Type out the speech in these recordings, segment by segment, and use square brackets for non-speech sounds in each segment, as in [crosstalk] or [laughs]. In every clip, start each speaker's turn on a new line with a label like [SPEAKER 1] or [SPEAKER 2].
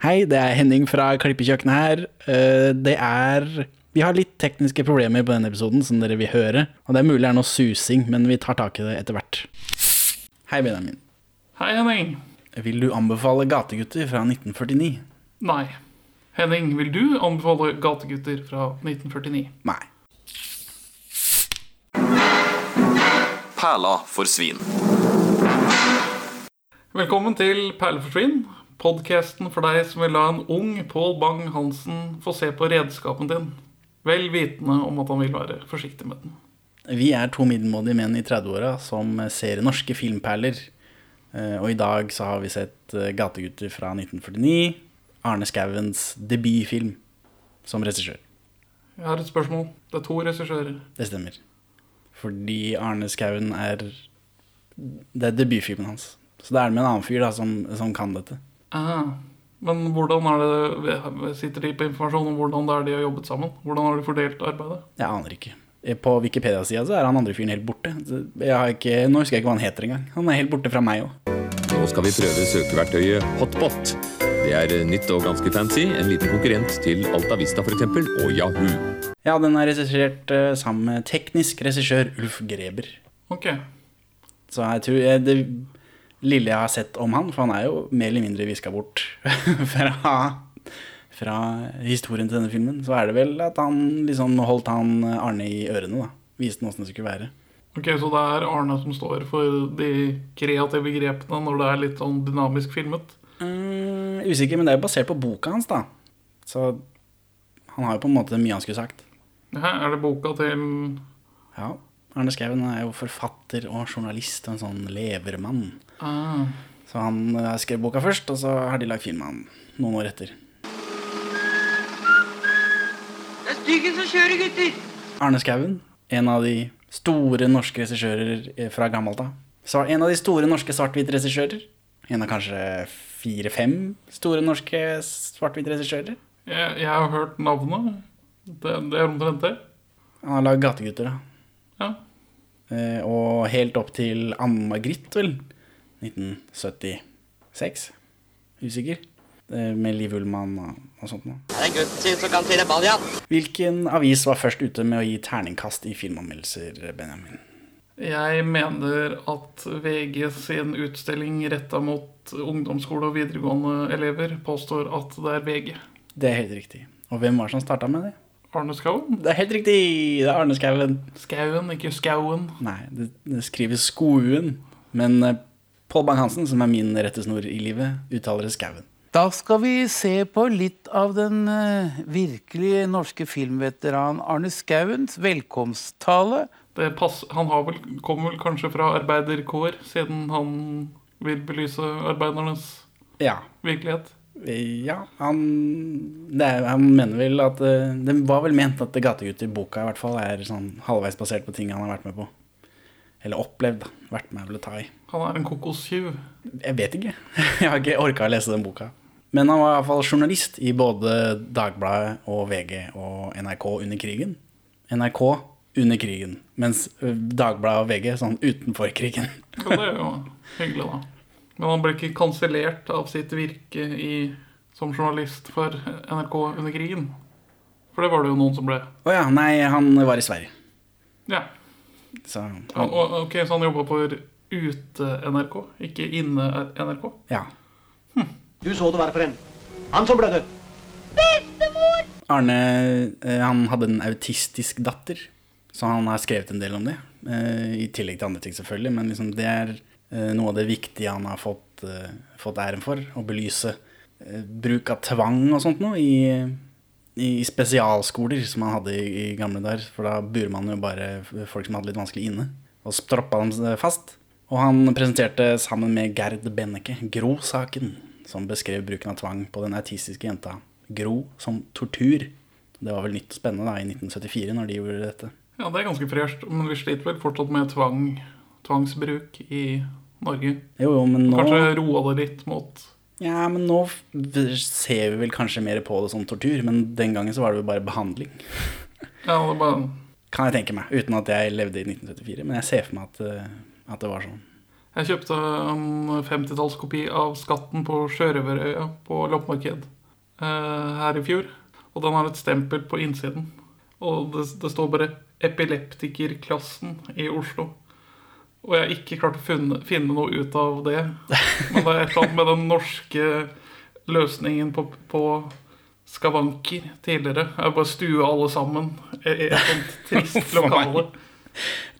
[SPEAKER 1] Hei, det er Henning fra Klippekjøkkenet her. Eh, Det er Vi har litt tekniske problemer på denne episoden, som dere vil høre. Og det er mulig det er noe susing, men vi tar tak i det etter hvert. Hei, Benjamin.
[SPEAKER 2] Hei, Henning.
[SPEAKER 1] Vil du anbefale Gategutter fra 1949?
[SPEAKER 2] Nei. Henning, vil du anbefale Gategutter fra 1949?
[SPEAKER 1] Nei.
[SPEAKER 3] Perla for svin.
[SPEAKER 2] Velkommen til Perleforsvinn, podkasten for deg som vil la en ung Pål Bang-Hansen få se på redskapen din, vel vitende om at han vil være forsiktig med den.
[SPEAKER 1] Vi er to middelmådige menn i 30-åra som ser norske filmperler. Eh, Og i dag så har vi sett eh, Gategutter fra 1949. Arne Skauens debutfilm som regissør.
[SPEAKER 2] Jeg har et spørsmål. Det er to regissører.
[SPEAKER 1] Det stemmer. Fordi Arne Skauen er Det er debutfilmen hans. Så det er med en annen fyr da som, som kan dette.
[SPEAKER 2] Ah, men hvordan er det Sitter de på informasjon om hvordan det er de har jobbet sammen? Hvordan har de fordelt arbeidet?
[SPEAKER 1] Jeg aner ikke. Eh, På Wikipedia-sida så er han andre fyren helt borte. Jeg har ikke, nå husker jeg ikke hva han heter engang. Han er helt borte fra meg òg.
[SPEAKER 4] Nå skal vi prøve søkeverktøyet Hotbot. Det er eh, nytt og ganske fancy. En liten konkurrent til Alta Vista f.eks. og Yahoo.
[SPEAKER 1] Ja, den er regissert eh, sammen med teknisk regissør Ulf Greber.
[SPEAKER 2] Ok.
[SPEAKER 1] Så jeg tror jeg, det lille jeg har sett om han, for han er jo mer eller mindre viska bort [laughs] fra, fra historien til denne filmen, så er det vel at han liksom holdt han Arne i ørene, da. Viste han åssen det skulle være.
[SPEAKER 2] Ok, Så det er Arne som står for de kreative grepene når det er litt sånn dynamisk filmet?
[SPEAKER 1] Mm, usikker, men det er jo basert på boka hans, da. Så han har jo på en måte mye han skulle sagt.
[SPEAKER 2] Ja, er det boka til
[SPEAKER 1] Ja. Arne Skouen er jo forfatter og journalist og en sånn levermann.
[SPEAKER 2] Ah,
[SPEAKER 1] Så han eh, skrev boka først, og så har de lagd film av han noen år etter.
[SPEAKER 5] Det er styggen som kjører, gutter!
[SPEAKER 1] Arne Skouen, en av de store norske regissører eh, fra gammelt av. Så en av de store norske svart-hvitt-regissører. En av kanskje fire-fem store norske svart-hvitt-regissører.
[SPEAKER 2] jeg, jeg har hørt navnet. Det, det er omtrent det.
[SPEAKER 1] Han har lagd 'Gategutter', da.
[SPEAKER 2] Ja.
[SPEAKER 1] Eh, Og helt opp til Ann-Margrit, vel. 1976. Usikker. Eh, Med Liv Ullmann og, sånt noe.
[SPEAKER 5] Det er gutten sin som kan finne baljan.
[SPEAKER 1] Hvilken avis var først ute med å gi terningkast i filmanmeldelser, Benjamin?
[SPEAKER 2] Jeg mener at VG sin utstilling retta mot ungdomsskole og videregående elever påstår at det er VG.
[SPEAKER 1] Det er helt riktig. Og hvem var det som starta med det?
[SPEAKER 2] Arne Skauen?
[SPEAKER 1] Det er helt riktig! Det er Arne Skouen.
[SPEAKER 2] Skauen, ikke Skauen.
[SPEAKER 1] Nei, det, det skrives Skouen. Men eh, Pål Bang-Hansen, som er min rettesnor i livet, uttaler det Skauen.
[SPEAKER 6] Da skal vi se på litt av den uh, virkelige norske filmveteran Arne Skauens velkomsttale.
[SPEAKER 2] Det pass, han har vel, kommer vel kanskje fra arbeiderkår, siden han vil belyse arbeidernes
[SPEAKER 1] Ja.
[SPEAKER 2] virkelighet.
[SPEAKER 1] Eh, Ja, han, det er, han mener vel at eh, Det var vel ment at Gategutter-boka i hvert fall er sånn halvveis basert på ting han har vært med på. Eller opplevd. da. Vært med og å ta i.
[SPEAKER 2] Han er en kokostyv.
[SPEAKER 1] Jeg vet ikke. [laughs] Jeg har ikke orka å lese den boka. Men han var i hvert fall journalist i både Dagbladet og VG og NRK under krigen. NRK under krigen, mens ø, Dagbladet og VG sånn utenfor krigen.
[SPEAKER 2] Ja, det er jo hyggelig, da. Men han ble ikke kansellert av sitt virke i, som journalist for NRK under krigen. For det var det jo noen som ble.
[SPEAKER 1] Å ja, nei, han var i Sverige.
[SPEAKER 2] Ja.
[SPEAKER 1] Så han,
[SPEAKER 2] Ok, Så han jobba for ute-NRK, ikke inne-NRK?
[SPEAKER 1] ja.
[SPEAKER 7] Du så det være for en. Han som blødde.
[SPEAKER 1] Arne eh, han hadde en autistisk datter, så han har skrevet en del om det. Eh, I tillegg til andre ting, selvfølgelig. Men liksom det er eh, noe av det viktige han har fått, fått æren for. Å belyse bruk av tvang og sånt noe i, i spesialskoler som han hadde i, i gamle dager. For da burer man jo bare folk som hadde litt vanskelig inne, og stroppa dem fast. Og han presenterte sammen med Gerd Benneke Gro-saken, som beskrev bruken av tvang på den autistiske jenta Gro som tortur. Det var vel nytt og spennende da, i 1974 når de gjorde dette.
[SPEAKER 2] Ja, det er ganske fresht. Men vi sliter vel fortsatt med tvang, tvangsbruk i Norge.
[SPEAKER 1] Jo, jo, men nå,
[SPEAKER 2] Kanskje roa det litt mot
[SPEAKER 1] ja, men nå ser vi vel kanskje mer på det som tortur, men den gangen så var det jo bare behandling.
[SPEAKER 2] Ja, det bare
[SPEAKER 1] Kan jeg tenke meg, uten at jeg levde i 1974. Men jeg ser for meg at, eh, at det var sånn.
[SPEAKER 2] Jeg kjøpte en 50-tallskopi av Skatten på Sjørøverøya på loppemarked eh, her i fjor. Og den har et stempel på innsiden. Og det, det står bare 'Epileptikerklassen i Oslo'. Og jeg har ikke klart å finne, finne noe ut av det. Men det er et eller annet med den norske løsningen på, på skavanker tidligere. Jeg bare stua alle sammen i et sånt trist [laughs] lokale.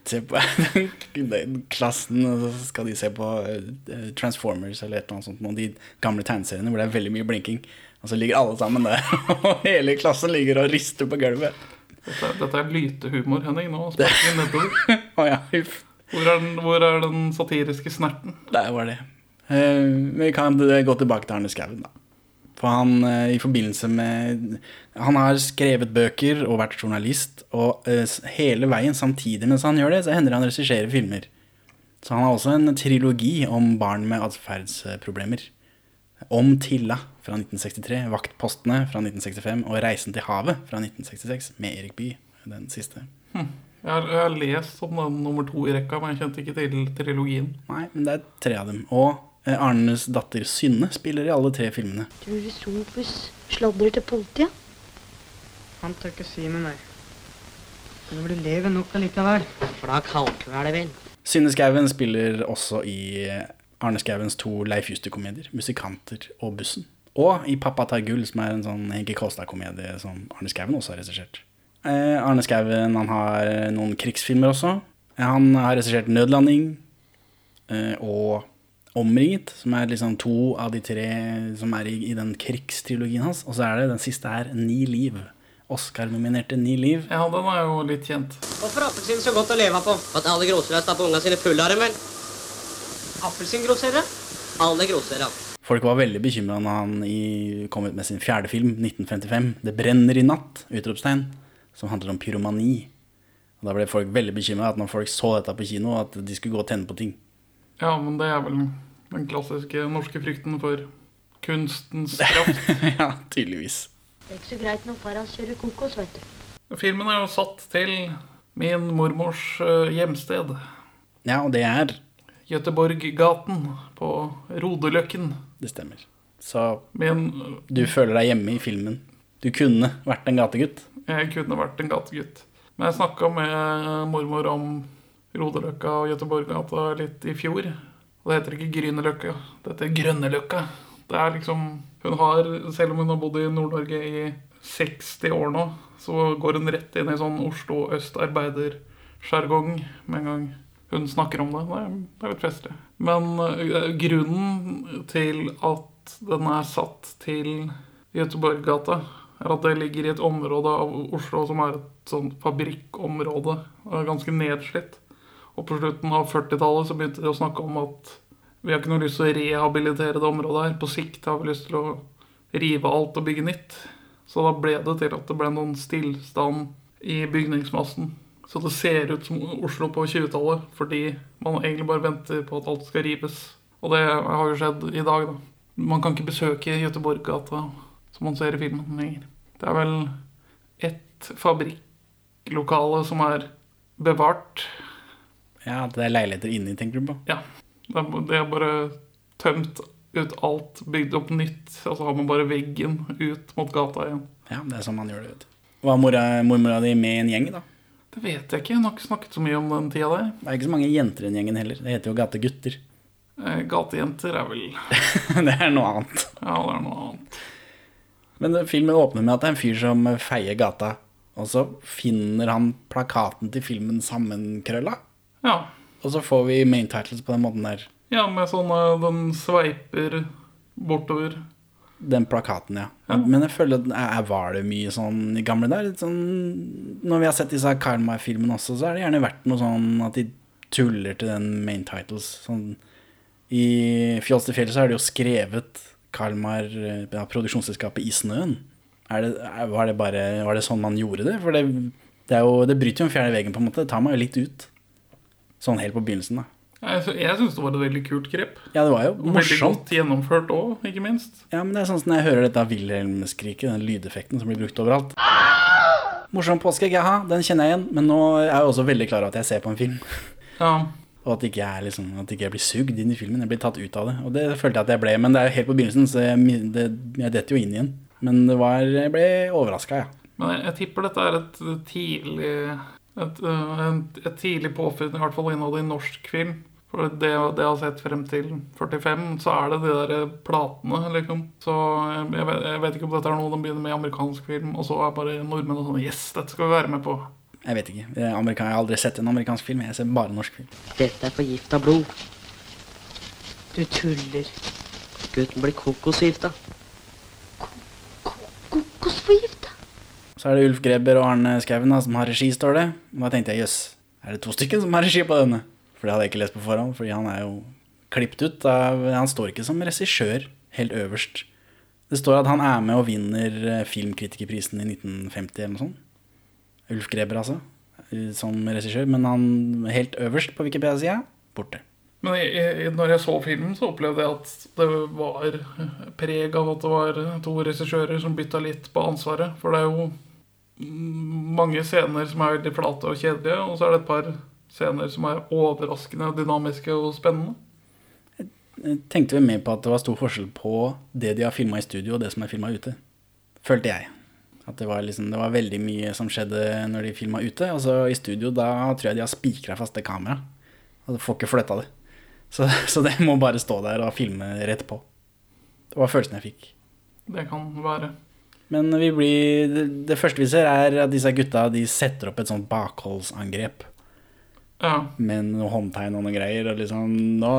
[SPEAKER 1] Se på [laughs] den klassen, og så skal de se på eh, Transformers eller et eller annet sånt. Av de gamle tegneseriene hvor det er veldig mye blinking. Og så ligger alle sammen der, [laughs] og hele klassen ligger og rister på gulvet.
[SPEAKER 2] Dette, dette er lytehumor, Henning. Nå sparker vi [laughs] nedover.
[SPEAKER 1] oh, ja.
[SPEAKER 2] Hvor er, den, hvor er den satiriske snerten?
[SPEAKER 1] Der var det. Eh, vi kan gå tilbake til Arne Skouen, da. For han eh, i forbindelse med Han har skrevet bøker og vært journalist, og eh, hele veien samtidig mens han gjør det, så hender det han regisserer filmer. Så han har også en trilogi om barn med atferdsproblemer. Om Tilla fra 1963, Vaktpostene fra 1965 og Reisen til havet fra 1966 med Erik Bye, den siste.
[SPEAKER 2] Jeg har, jeg har lest om den nummer to i rekka, men jeg kjente ikke til trilogien.
[SPEAKER 1] Nei, men det er tre av dem. Og Arnes datter Synne spiller i alle tre filmene.
[SPEAKER 3] Tror du Sofus sladrer til politiet?
[SPEAKER 8] Han tør ikke si med meg. Men det blir leven nok allikevel.
[SPEAKER 5] For da kalker det vel.
[SPEAKER 1] Synne Skauen spiller også i Arne Skauens to Leif Juster-komedier, 'Musikanter' og 'Bussen'. Og i 'Pappa tar gull', som er en sånn Henki Kolstad-komedie som Arne Skauen også har regissert. Eh, Arne Skauen han har noen krigsfilmer også. Han har regissert 'Nødlanding' eh, og 'Omringet', som er liksom to av de tre som er i, i den krigstrilogien hans. Og så er det den siste her, 'Ni liv'. Oscar-nominerte 'Ni liv'.
[SPEAKER 2] Ja, den er jo litt kjent.
[SPEAKER 8] Hvorfor appelsin så godt å leve på?
[SPEAKER 5] For at alle grosere stapper unga sine fulle av dem, vel.
[SPEAKER 8] Appelsingrosere?
[SPEAKER 5] Alle grosere.
[SPEAKER 1] Folk var veldig bekymra når han i, kom ut med sin fjerde film, 1955, 'Det brenner i natt', utropstegn, som handler om pyromani. Og Da ble folk veldig bekymra når folk så dette på kino, at de skulle gå og tenne på ting.
[SPEAKER 2] Ja, men det er vel den klassiske norske frykten for kunstens kraft. [laughs]
[SPEAKER 1] ja, tydeligvis.
[SPEAKER 3] Det er ikke så greit når far hans kjører kokos, vet du.
[SPEAKER 2] Filmen er jo satt til min mormors eh, hjemsted.
[SPEAKER 1] Ja, og det er
[SPEAKER 2] Göteborggaten på Rodeløkken.
[SPEAKER 1] Det stemmer. Så
[SPEAKER 2] Min
[SPEAKER 1] du føler deg hjemme i filmen. Du kunne vært en gategutt.
[SPEAKER 2] Jeg kunne vært en gategutt. Men jeg snakka med mormor om Rodeløkka og Göteborggata litt i fjor. Og det heter ikke Grünerløkka, det heter Grønneløkka. Det er liksom Hun har, selv om hun har bodd i Nord-Norge i 60 år nå, så går hun rett inn i sånn Oslo øst arbeidersjargong med en gang hun snakker om det. Det er, litt festlig. Men eh, grunnen til at den er satt til Göteborggata, er at det ligger i et område av Oslo som er et sånn fabrikkområde. Ganske nedslitt. Og på slutten av 40-tallet så begynte de å snakke om at vi har ikke noe lyst til å rehabilitere det området her. På sikt har vi lyst til å rive alt og bygge nytt. Så da ble det til at det ble noen stillstand i bygningsmassen. Så det ser ut som Oslo på 20-tallet, fordi man egentlig bare venter på at alt skal rives. Og det har jo skjedd i dag, da. Man kan ikke besøke Göteborggata som man ser i filmen lenger. Det er vel ett fabrikklokale som er bevart.
[SPEAKER 1] Ja, det er leiligheter inni, tenker du på?
[SPEAKER 2] Ja. Det er, bare tømt ut alt, bygd opp nytt. Og så har man bare veggen ut mot gata igjen.
[SPEAKER 1] Ja, det er sånn man gjør det, vet du. Var mora, mormora di med i en gjeng, da?
[SPEAKER 2] Det vet jeg ikke. Hun har ikke snakket så mye om den tida der.
[SPEAKER 1] Det er ikke så mange jenter i den gjengen heller. Det heter jo gategutter.
[SPEAKER 2] Eh, Gatejenter er vel [laughs]
[SPEAKER 1] det er noe annet.
[SPEAKER 2] Ja, det er noe annet.
[SPEAKER 1] Men filmen åpner med at det er en fyr som feier gata, og så finner han plakaten til filmen sammenkrølla.
[SPEAKER 2] Ja.
[SPEAKER 1] Og så får vi main titles på den måten der.
[SPEAKER 2] ja, med sånne Den sveiper bortover.
[SPEAKER 1] Den plakaten, ja. Men jeg føler at eh, var det mye sånn i gamle der? Sånn, når vi har sett disse Karma-filmene også, så har det gjerne vært noe sånn at de tuller til den main titles. Sånn, I Fjols til fjellet så er det jo skrevet Kalmar, eh, ja, produksjonsselskapet, i snøen. Er det, er, var, det bare, var det sånn man gjorde det? For det, det, er jo, det bryter jo den fjerde veggen, på en måte. Det tar meg jo litt ut. Sånn helt på begynnelsen, da.
[SPEAKER 2] Jeg, jeg syns det var et veldig kult grep.
[SPEAKER 1] Ja, det var jo morsomt.
[SPEAKER 2] Veldig godt gjennomført òg, ikke minst.
[SPEAKER 1] Ja, men det er sånn som når jeg hører dette Wilhelm-skriket, den lydeffekten som blir brukt overalt. Morsom påskeegg, jaha, den kjenner jeg igjen. Men nå er jeg også veldig klar over at jeg ser på en film.
[SPEAKER 2] Ja.
[SPEAKER 1] Og at ikke jeg, liksom, at ikke jeg blir sugd inn i filmen. Jeg blir tatt ut av det. Og det følte jeg at jeg ble, men det er jo helt på begynnelsen, så jeg, det, jeg detter jo inn igjen. Men det var, jeg ble overraska, ja.
[SPEAKER 2] Men jeg, jeg tipper dette er et tidlig et, et, et tidlig påfunn, i hvert fall innad i norsk film. For det, det jeg har sett frem til 45, så er det de der platene, liksom. Så jeg, jeg, vet, jeg vet ikke om dette er noe de begynner med i amerikansk film, og så er bare nordmenn sånn Yes, dette skal vi være med på.
[SPEAKER 1] Jeg vet ikke. Jeg, har aldri sett en amerikansk film. Jeg ser bare norsk film.
[SPEAKER 5] Dette er forgifta blod.
[SPEAKER 8] Du tuller.
[SPEAKER 5] Gutten blir kokosgifta.
[SPEAKER 3] Kokosforgifta.
[SPEAKER 1] Så er det Ulf Greber og Arne Skauen som har regi, står det. Og da tenkte jeg jøss, er det to stykker som har regi på denne? For det hadde jeg ikke lest på forhånd, fordi han er jo klippet ut av Han står ikke som regissør helt øverst. Det står at han er med og vinner eh, filmkritikerprisen i 1950 eller noe sånt. Ulf Greber, altså. eh, Som regissør. Men han helt øverst på Wikipedia-sida borte.
[SPEAKER 2] Men jeg, når jeg så filmen, så opplevde jeg at det var preg av at det var to regissører som bytta litt på ansvaret. For det er jo mange scener som er veldig flate og kjedelige, og så er det et par scener som er overraskende dynamiske og spennende.
[SPEAKER 1] Jeg tenkte vel mer på at det var stor forskjell på det de har filma i studio, og det som er filma ute. Følte jeg. At det var, liksom, det var veldig mye som skjedde når de filma ute. Og så i studio, da tror jeg de har spikra fast det kameraet. Og du får ikke flytta det. Så, så det må bare stå der og filme rett på. Det var følelsen jeg fikk.
[SPEAKER 2] Det kan være.
[SPEAKER 1] Men vi blir, det, det første vi ser, er at disse gutta de setter opp et sånt bakholdsangrep
[SPEAKER 2] Ja.
[SPEAKER 1] med noe håndtegn og noe greier. Og liksom, nå,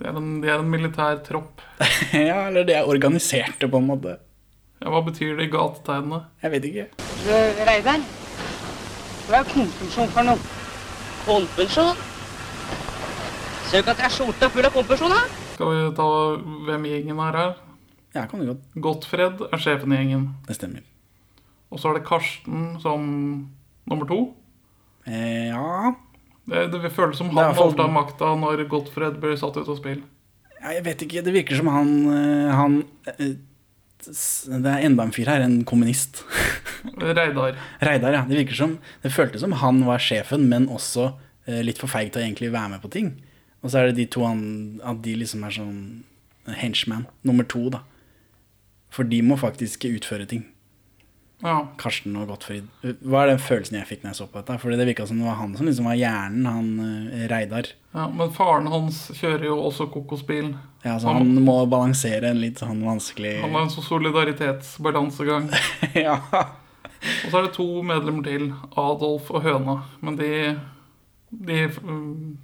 [SPEAKER 2] Det er en, det er en militær tropp. [laughs]
[SPEAKER 1] ja, eller de er organiserte, på en måte.
[SPEAKER 2] Ja, hva betyr det i gatetegnene?
[SPEAKER 1] Jeg vet ikke.
[SPEAKER 8] Reidar. hva er konfirmasjon for noe.
[SPEAKER 5] Kompensjon? Ser du ikke at jeg er skjorta full av kompensjon, da?
[SPEAKER 2] Skal vi ta hvem gjengen er her?
[SPEAKER 1] Ja, kan det godt.
[SPEAKER 2] Gottfred er sjefen i gjengen.
[SPEAKER 1] Det stemmer.
[SPEAKER 2] Og så er det Karsten som nummer to.
[SPEAKER 1] Eh, ja
[SPEAKER 2] Det, det føles som han
[SPEAKER 1] overtar fall-
[SPEAKER 2] makta når Gottfred blir satt ut av spill.
[SPEAKER 1] Ja, Jeg vet ikke, det virker som han, eh, han eh, Det er enda en fyr her, en kommunist. [laughs]
[SPEAKER 2] Reidar.
[SPEAKER 1] Reidar, ja. Det virker som Det føltes som han var sjefen, men også eh, litt for feig til å egentlig være med på ting. Og så er det de to han, at de liksom er sånn henchman. Nummer to, da. For de må faktisk utføre ting.
[SPEAKER 2] Ja.
[SPEAKER 1] Karsten og Gottfried. Hva er den følelsen jeg fikk når jeg så på dette? Fordi det virka som det var han som liksom var hjernen, han eh, Reidar.
[SPEAKER 2] ja, Men faren hans kjører jo også kokosbil.
[SPEAKER 1] Ja, så han må balansere en litt sånn vanskelig
[SPEAKER 2] Han har en sånn solidaritetsbalansegang. [laughs]
[SPEAKER 1] Ja.
[SPEAKER 2] Og så er det to medlemmer til, Adolf og Høna. Men de, de um...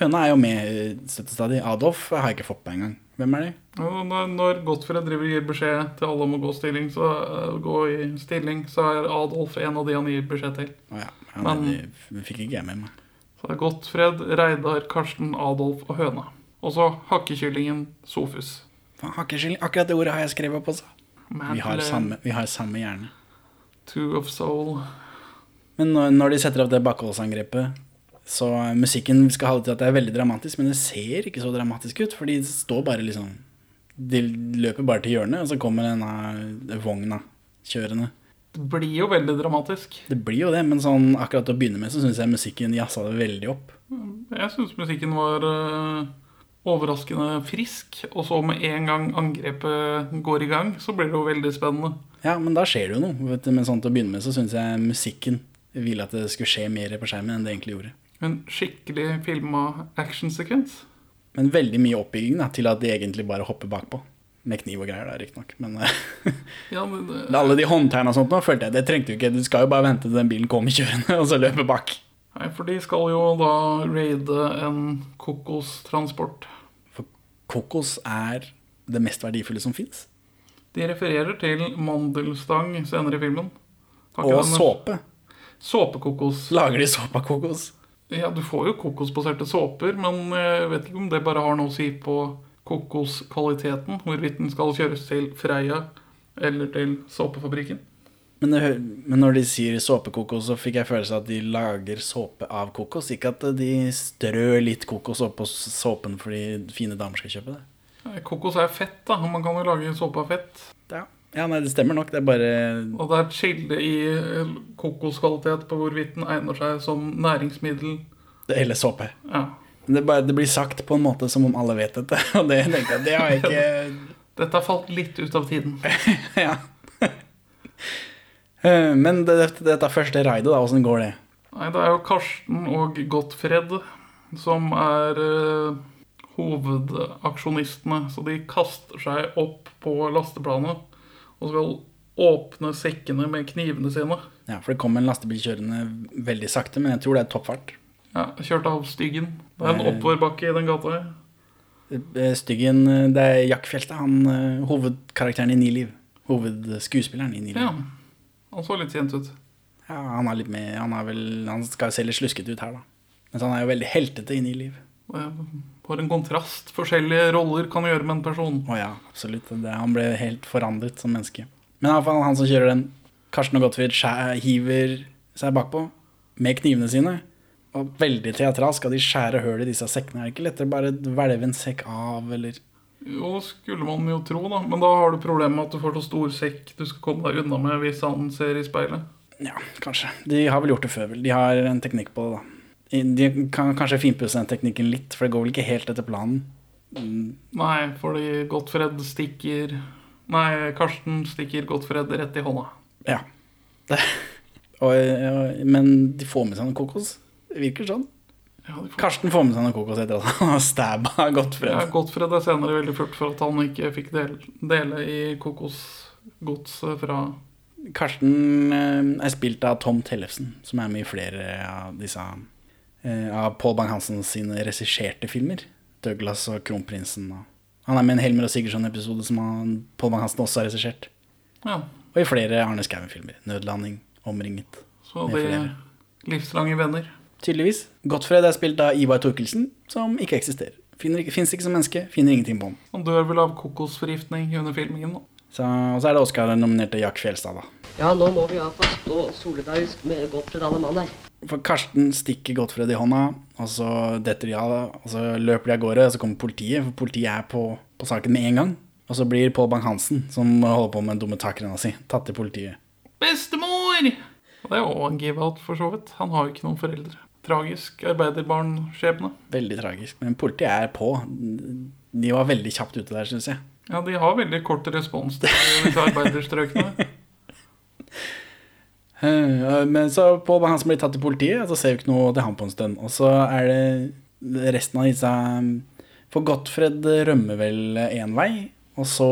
[SPEAKER 1] Høna er jo med støttestadig. Adolf har jeg ikke fått på engang. Hvem er de?
[SPEAKER 2] Når, når Gottfred driver gir beskjed til alle om å gå, stilling, så, uh, gå i stilling, så er Adolf en av de han gir beskjed til.
[SPEAKER 1] Oh, ja. ja
[SPEAKER 2] Men-
[SPEAKER 1] det, fikk ikke jeg med meg.
[SPEAKER 2] Så det er Gottfred, Reidar, Karsten, Adolf og Høna. Og så hakkekyllingen Sofus.
[SPEAKER 1] Faen, hakkekylling, Akkurat det ordet har jeg skrevet opp også. Vi har samme, vi har samme hjerne.
[SPEAKER 2] Two of Soul.
[SPEAKER 1] Men når, når de setter opp det bakholdsangrepet, så eh, musikken skal holde til at det er veldig dramatisk, men det ser ikke så dramatisk ut, for de står bare liksom De løper bare til hjørnet, og så kommer denne vogna kjørende.
[SPEAKER 2] Det blir jo veldig dramatisk.
[SPEAKER 1] Det blir jo det, men sånn akkurat til å begynne med så syns jeg musikken jazza det veldig opp.
[SPEAKER 2] Jeg syns musikken var eh, overraskende frisk. Og så med en gang angrepet går i gang, så blir det jo veldig spennende.
[SPEAKER 1] Ja, men da skjer det jo noe. Vet du, men sånn til å begynne med så syns jeg musikken ville at det skulle skje mer på skjermen enn det egentlig gjorde.
[SPEAKER 2] En skikkelig filma actionsekvens.
[SPEAKER 1] Men veldig mye oppbygging da, til at de egentlig bare hopper bakpå. Med kniv og greier, da, riktignok. Men eh,
[SPEAKER 2] Ja, men det, [laughs]
[SPEAKER 1] alle de håndtegna og sånt nå følte jeg det trengte du ikke. Du skal jo bare vente til den bilen kommer kjørende, [laughs] og så løpe bak.
[SPEAKER 2] nei, for de skal jo da raide en kokostransport.
[SPEAKER 1] For Kokos er det mest verdifulle som fins.
[SPEAKER 2] De refererer til mandelstang senere i filmen. Takk
[SPEAKER 1] Og såpe.
[SPEAKER 2] Såpekokos.
[SPEAKER 1] Lager de såpe av kokos?
[SPEAKER 2] Ja, du får jo kokosbaserte såper, men jeg vet ikke om det bare har noe å si på kokoskvaliteten. Hvorvidt den skal kjøres til Freia eller til såpefabrikken.
[SPEAKER 1] Men, det, men når de sier såpekokos, så fikk jeg følelse av at de lager såpe av kokos. Ikke at de strør litt kokos oppå såpen fordi fine damer skal kjøpe det.
[SPEAKER 2] Eh, Kokos er fett, da. Man kan jo lage såpe av fett.
[SPEAKER 1] Ja, ja nei, det stemmer nok. Det er bare
[SPEAKER 2] Og det er et skille i eh, kokoskvalitet på hvorvidt den egner seg som næringsmiddel
[SPEAKER 1] Det hele såpe.
[SPEAKER 2] Ja.
[SPEAKER 1] Men Det, bare, det blir sagt på en måte som om alle vet dette. [laughs] Og det tenkte jeg, det har jeg ikke [laughs]
[SPEAKER 2] Dette har falt litt ut av tiden. [laughs]
[SPEAKER 1] Ja. Men Men det, det første raidet, da, åssen går det?
[SPEAKER 2] Nei, det er jo Karsten og Gottfred som er uh, hovedaksjonistene. Så de kaster seg opp på lasteplanet og skal åpne sekkene med knivene sine.
[SPEAKER 1] Ja, For det kom en lastebil kjørende veldig sakte, men jeg tror det er toppfart.
[SPEAKER 2] Ja, Kjørt av Styggen. Det er en
[SPEAKER 1] Eh.
[SPEAKER 2] oppoverbakke i den gata. her.
[SPEAKER 1] Eh, Styggen, eh, det er Jack Fjelte, han hovedkarakteren i Ni liv. Hovedskuespilleren i Ni liv.
[SPEAKER 2] Ja. Han så litt kjent ut.
[SPEAKER 1] Ja, han er litt med Han, er vel, han skal se litt slusket ut her, da. Mens han er jo veldig heltete i Ni liv.
[SPEAKER 2] Det Bare en kontrast. Forskjellige roller kan gjøre med en person.
[SPEAKER 1] Å ja, absolutt. Det, han ble helt forandret som menneske. Men i hvert fall han som kjører den, Karsten og Gottfried, hiver seg bakpå med knivene sine. Og veldig teatralsk skal de skjære hull i disse sekkene. Er det ikke lettere bare hvelve en sekk av, eller
[SPEAKER 2] Jo, skulle man jo tro, da. Men da har du problemet med at du får så stor sekk du skal komme deg unna med hvis han ser i speilet.
[SPEAKER 1] Ja, kanskje. De har vel gjort det før, vel. De har en teknikk på det, da. De kan kanskje finpusse den teknikken litt, for det går vel ikke helt etter planen. Mm,
[SPEAKER 2] Nei, fordi Gottfred stikker Nei, Karsten stikker Gottfred rett i hånda.
[SPEAKER 1] Ja. [laughs] Og, og, men de får med seg noe kokos. Det virker sånn.
[SPEAKER 2] Ja, får...
[SPEAKER 1] Karsten får med seg noe kokos etter at han har stabba Gottfred.
[SPEAKER 2] ja, Gottfred er senere veldig furt for at han ikke fikk del, dele i kokosgodset fra
[SPEAKER 1] Karsten eh, er spilt av Tom Tellefsen, som er med i flere av disse Av Paul Bang-Hansen sine regisserte filmer. Douglas og Kronprinsen. Og. Han er med i en Helmer og Sigurdsson-episode som han, Paul Bang-Hansen også har regissert.
[SPEAKER 2] Ja,
[SPEAKER 1] Og i flere Arne Skouen-filmer. 'Nødlanding', 'Omringet'.
[SPEAKER 2] så
[SPEAKER 1] det
[SPEAKER 2] de livslange venner.
[SPEAKER 1] Tydeligvis. Gottfred er spilt av Ivar Torkelsen, som ikke eksisterer. Fins ikke som menneske, finner ingenting på ham.
[SPEAKER 2] Han dør vel av kokosforgiftning under filmingen. da.
[SPEAKER 1] Så, og så er det Oscar-nominerte Jack Fjelstad, da.
[SPEAKER 5] Ja, nå må vi ha fast og solidarisk med Gottfred alle mann her.
[SPEAKER 1] For Karsten stikker Gottfred i hånda, og så detter de av, og så løper de av gårde, og så kommer politiet, for politiet er på, på saken med en gang. Og så blir Pål Bang-Hansen, som holder på med den dumme takrenna si, tatt til politiet.
[SPEAKER 2] Bestemor! Og det er jo en give-out, for så vidt. Han har jo ikke noen foreldre. Tragisk arbeiderbarnskjebne.
[SPEAKER 1] Veldig tragisk. Men politiet er på. De var veldig kjapt ute der, syns jeg.
[SPEAKER 2] Ja, de har veldig kort respons til disse arbeiderstrøkene. [laughs]
[SPEAKER 1] Eh, Men så Pål han som blir tatt til politiet, og så ser vi ikke noe til han på en stund. Og så er det resten av disse For Gottfred rømmer vel én vei, og så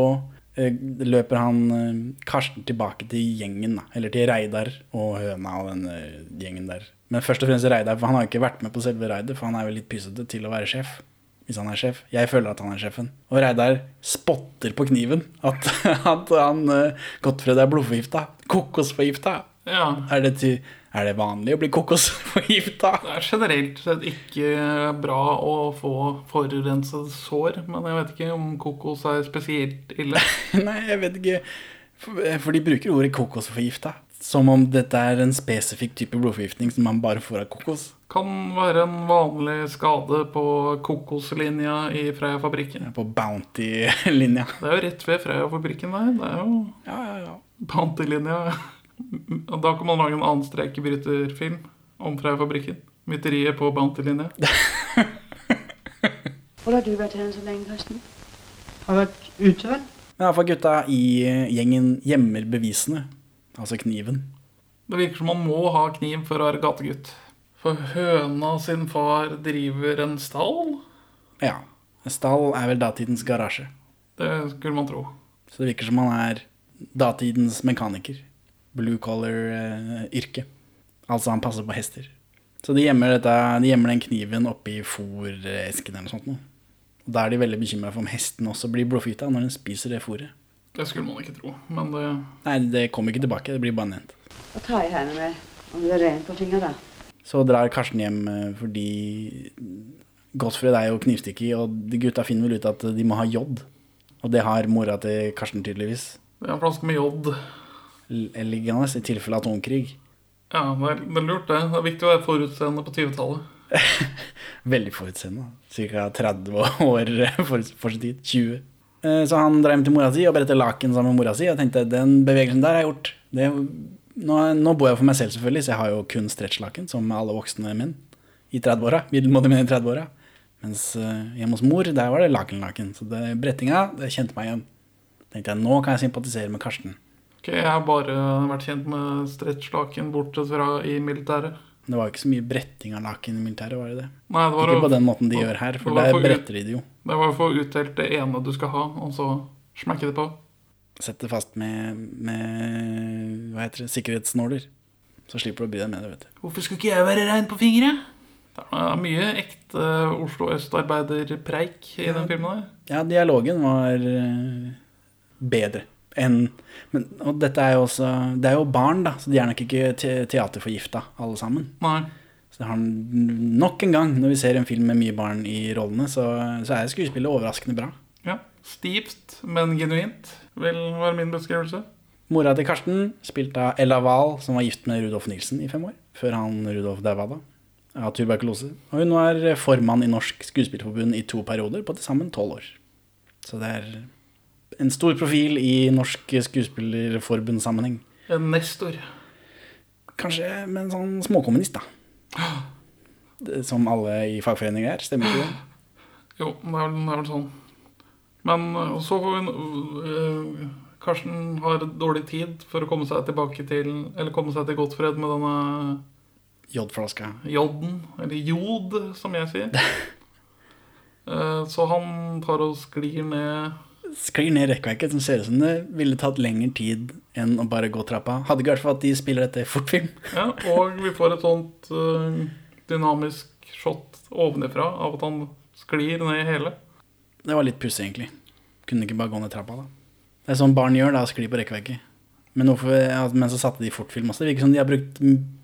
[SPEAKER 1] eh, løper han eh, Karsten tilbake til gjengen. Eller til Reidar og høna og den eh, gjengen der. Men først og fremst Reidar, for han har ikke vært med på selve raidet, for han er vel litt pysete til å være sjef. Hvis han er sjef. Jeg føler at han er sjefen. Og Reidar spotter på kniven at, [laughs] at han eh, Gottfred er blodforgifta. Kokosforgifta.
[SPEAKER 2] Ja,
[SPEAKER 1] Er det, til, er det vanlig å bli kokosforgifta? [laughs]
[SPEAKER 2] det er generelt sett ikke bra å få forurenset sår, men jeg vet ikke om kokos er spesielt ille. [laughs]
[SPEAKER 1] Nei, jeg vet ikke. For, de bruker ordet kokosforgifta. Som om dette er en spesifikk type blodforgiftning som man bare får av kokos.
[SPEAKER 2] Kan være en vanlig skade på kokoslinja i Freia-fabrikken.
[SPEAKER 1] På Bounty-linja.
[SPEAKER 2] Det er jo rett ved Freia-fabrikken der. Det er jo
[SPEAKER 1] Ja, ja, ja.
[SPEAKER 2] Da kan man lage en annen streikebryterfilm om Freia-fabrikken. Mytteriet på Bounty-linja. [laughs]
[SPEAKER 3] Hvor har du vært hen så lenge, Karsten?
[SPEAKER 8] Har vært ute, vel?
[SPEAKER 1] Men iallfall gutta i gjengen gjemmer bevisene. Altså kniven.
[SPEAKER 2] Det virker som man må ha kniv for å være gategutt. For høna sin far driver en stall.
[SPEAKER 1] Ja. En Stall er vel datidens garasje.
[SPEAKER 2] Det skulle man tro.
[SPEAKER 1] Så det virker som han er datidens mekaniker. Blue collar-yrke. altså han passer på hester. Så de gjemmer, dette, de gjemmer den kniven oppi fôresken eller noe sånt. Nå. Og Da er de veldig bekymra for om hesten også blir blåfyta når den spiser det fôret.
[SPEAKER 2] Det skulle man ikke tro. Men det,
[SPEAKER 1] Nei, det kommer ikke tilbake. Det blir bare nevnt.
[SPEAKER 3] Hva tar jeg henne med om du er ren på fingra, da?
[SPEAKER 1] Så drar Karsten hjem eh, fordi Gottfred er jo knivstikker, og de gutta finner vel ut at de må ha jod. Og det har mora til Karsten tydeligvis.
[SPEAKER 2] det er en flaske med jod.
[SPEAKER 1] Liggende i tilfelle atomkrig.
[SPEAKER 2] Ja, det er, det er lurt, det. Det er viktig å være forutseende på 20-tallet. [laughs]
[SPEAKER 1] Veldig forutseende. Ca. 30 [laughs] år for, for sin tid. 20. Eh, Så han drar hjem til mora si og beretter laken sammen med mora si. Og tenkte den bevegelsen der har jeg gjort. Det, nå, nå bor jeg for meg selv, selvfølgelig, så jeg har jo kun stretchlaken, som alle voksne menn. i 30-åra. Middelmådige menn i 30-åra. Mens eh, hjemme hos mor, der var det laken-laken. Så det, brettinga, det kjente meg igjen. tenkte jeg, nå kan jeg sympatisere med Karsten.
[SPEAKER 2] Ok, Jeg har bare vært kjent med stretchlaken bortsett fra i militæret.
[SPEAKER 1] Det var ikke så mye bretting av laken i militæret, var det det?
[SPEAKER 2] Nei, det var
[SPEAKER 1] Ikke på den måten de gjør her, for der
[SPEAKER 2] for-
[SPEAKER 1] bretter de det jo.
[SPEAKER 2] Det var å få utdelt det ene du skal ha, og så smekke det på.
[SPEAKER 1] Sett det fast med, med hva heter det, sikkerhetsnåler. Så slipper du å bry deg med det, vet du.
[SPEAKER 2] Hvorfor skulle ikke jeg være rein på fingre? Det er mye ekte Oslo Øst-arbeiderpreik i den filmen der.
[SPEAKER 1] Ja, dialogen var eh, bedre enn men, Og dette er jo også Det er jo barn, da, så de er nok ikke te teaterforgifta, alle sammen.
[SPEAKER 2] Nei.
[SPEAKER 1] Så har nok en gang, når vi ser en film med mye barn i rollene, så, så er skuespillet overraskende bra.
[SPEAKER 2] Ja. Stivt, men genuint, vil være min beskrivelse.
[SPEAKER 1] Mora til Karsten, spilt av Ella Wahl, som var gift med Rudolf Nilsen i fem år. Før han Rudolf daua da, av tuberkulose. Og hun var formann i Norsk Skuespillerforbund i to perioder, på til sammen tolv år. Så det er en stor profil i Norsk Skuespillerforbund-sammenheng.
[SPEAKER 2] En nestor.
[SPEAKER 1] Kanskje med en sånn småkommunist, da. Som alle i fagforeninger er, stemmer ikke det?
[SPEAKER 2] Jo, det er vel, det er vel sånn. Men øh, så får vi øh, Karsten har dårlig tid for å komme seg tilbake til Eller komme seg til Godtfred med denne
[SPEAKER 1] J-flaska.
[SPEAKER 2] joden, eller jod, som jeg sier. [laughs] Eh, Så han tar og sklir ned
[SPEAKER 1] Sklir ned rekkverket, som ser ut som det ville tatt lengre tid enn å bare gå trappa. Hadde ikke vært for at de spiller dette fortfilm. [laughs]
[SPEAKER 2] Ja, og vi får et sånt øh, dynamisk shot ovenifra av at han sklir ned hele.
[SPEAKER 1] Det var litt pussig, egentlig. Kunne ikke bare gå ned trappa, da. Det er sånn barn gjør, da, skli på rekkverket. Men, hvorfor, ja, men så satte de fortfilm også. Det virker som de har brukt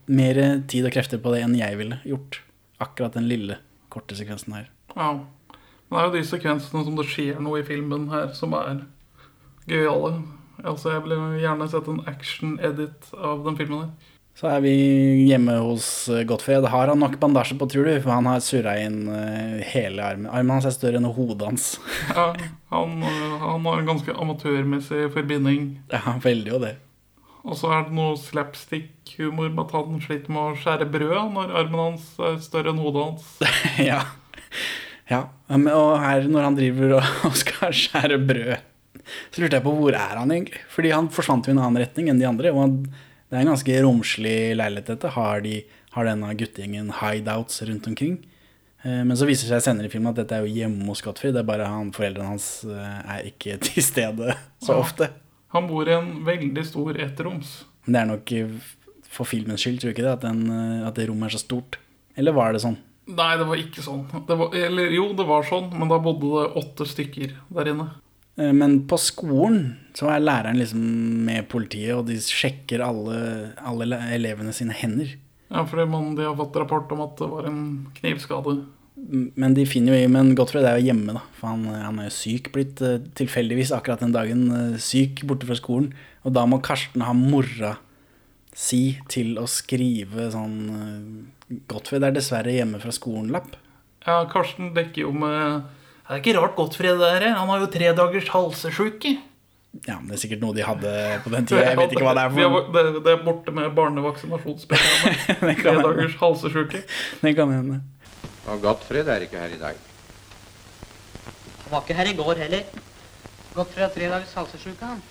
[SPEAKER 1] mer tid og krefter på det enn jeg ville gjort. Akkurat den lille, korte sekvensen her.
[SPEAKER 2] Ja. Men det er jo de sekvensene som det skjer noe i filmen her, som er gøyale. Altså, jeg ville gjerne sett en action-edit av den filmen her.
[SPEAKER 1] Så er vi hjemme hos eh, Gottfred. Har han nok bandasje på, tror du? For han har surra inn eh, hele armen. Armen hans er større enn hodet hans. [laughs]
[SPEAKER 2] Ja, han, øh, han har en ganske amatørmessig forbinding.
[SPEAKER 1] Ja, han veldig jo det.
[SPEAKER 2] Og så er det noe slapstick-humor med at han sliter med å skjære brød når armen hans er større enn hodet hans. [laughs]
[SPEAKER 1] ja. Ja. Og her, når han driver [laughs] og skal skjære brød, så lurte jeg på hvor er han egentlig? Fordi han forsvant jo i en annen retning enn de andre. Og han, det er en ganske romslig leilighet, dette. Har, de, har denne guttegjengen hideouts rundt omkring? Eh, Men så viser det seg senere i filmen at dette er jo hjemme hos Gottfried. Det er bare han, foreldrene hans eh, er ikke [laughs] til stede så ofte.
[SPEAKER 2] Han bor i en veldig stor ettroms.
[SPEAKER 1] Det er nok eh, for filmens skyld, tror du ikke det? At, den, at det rommet er så stort. Eller var det sånn?
[SPEAKER 2] Nei, det var ikke sånn. Det var, eller jo, det var sånn, men da bodde det åtte stykker der inne.
[SPEAKER 1] Eh, Men på skolen så er læreren liksom med politiet, og de sjekker alle, alle elevene sine hender.
[SPEAKER 2] Ja, fordi man, de har fått rapport om at det var en knivskade.
[SPEAKER 1] Men de finner jo i Men Gottfried er jo hjemme, da. For han, han er jo syk, blitt eh, tilfeldigvis akkurat den dagen eh, syk borte fra skolen. Og da må Karsten ha mora si til å skrive sånn eh, Gottfred er dessverre hjemme fra skolen-lapp.
[SPEAKER 2] Ja, Karsten dekker jo med Det er ikke rart Gottfried er her. Han har jo tre dagers halsesjuke.
[SPEAKER 1] Ja, men det er sikkert noe de hadde på den tida. Jeg vet ikke hva det er for
[SPEAKER 2] det, det er borte med barnevaksinasjonsprogrammet. [laughs] Tre dagers halsesjuke.
[SPEAKER 1] Det kan hende.
[SPEAKER 9] Og Gottfred er ikke her i dag.
[SPEAKER 5] Han var ikke her i går heller.
[SPEAKER 8] Gottfried har tre dagers halsesjuke, han.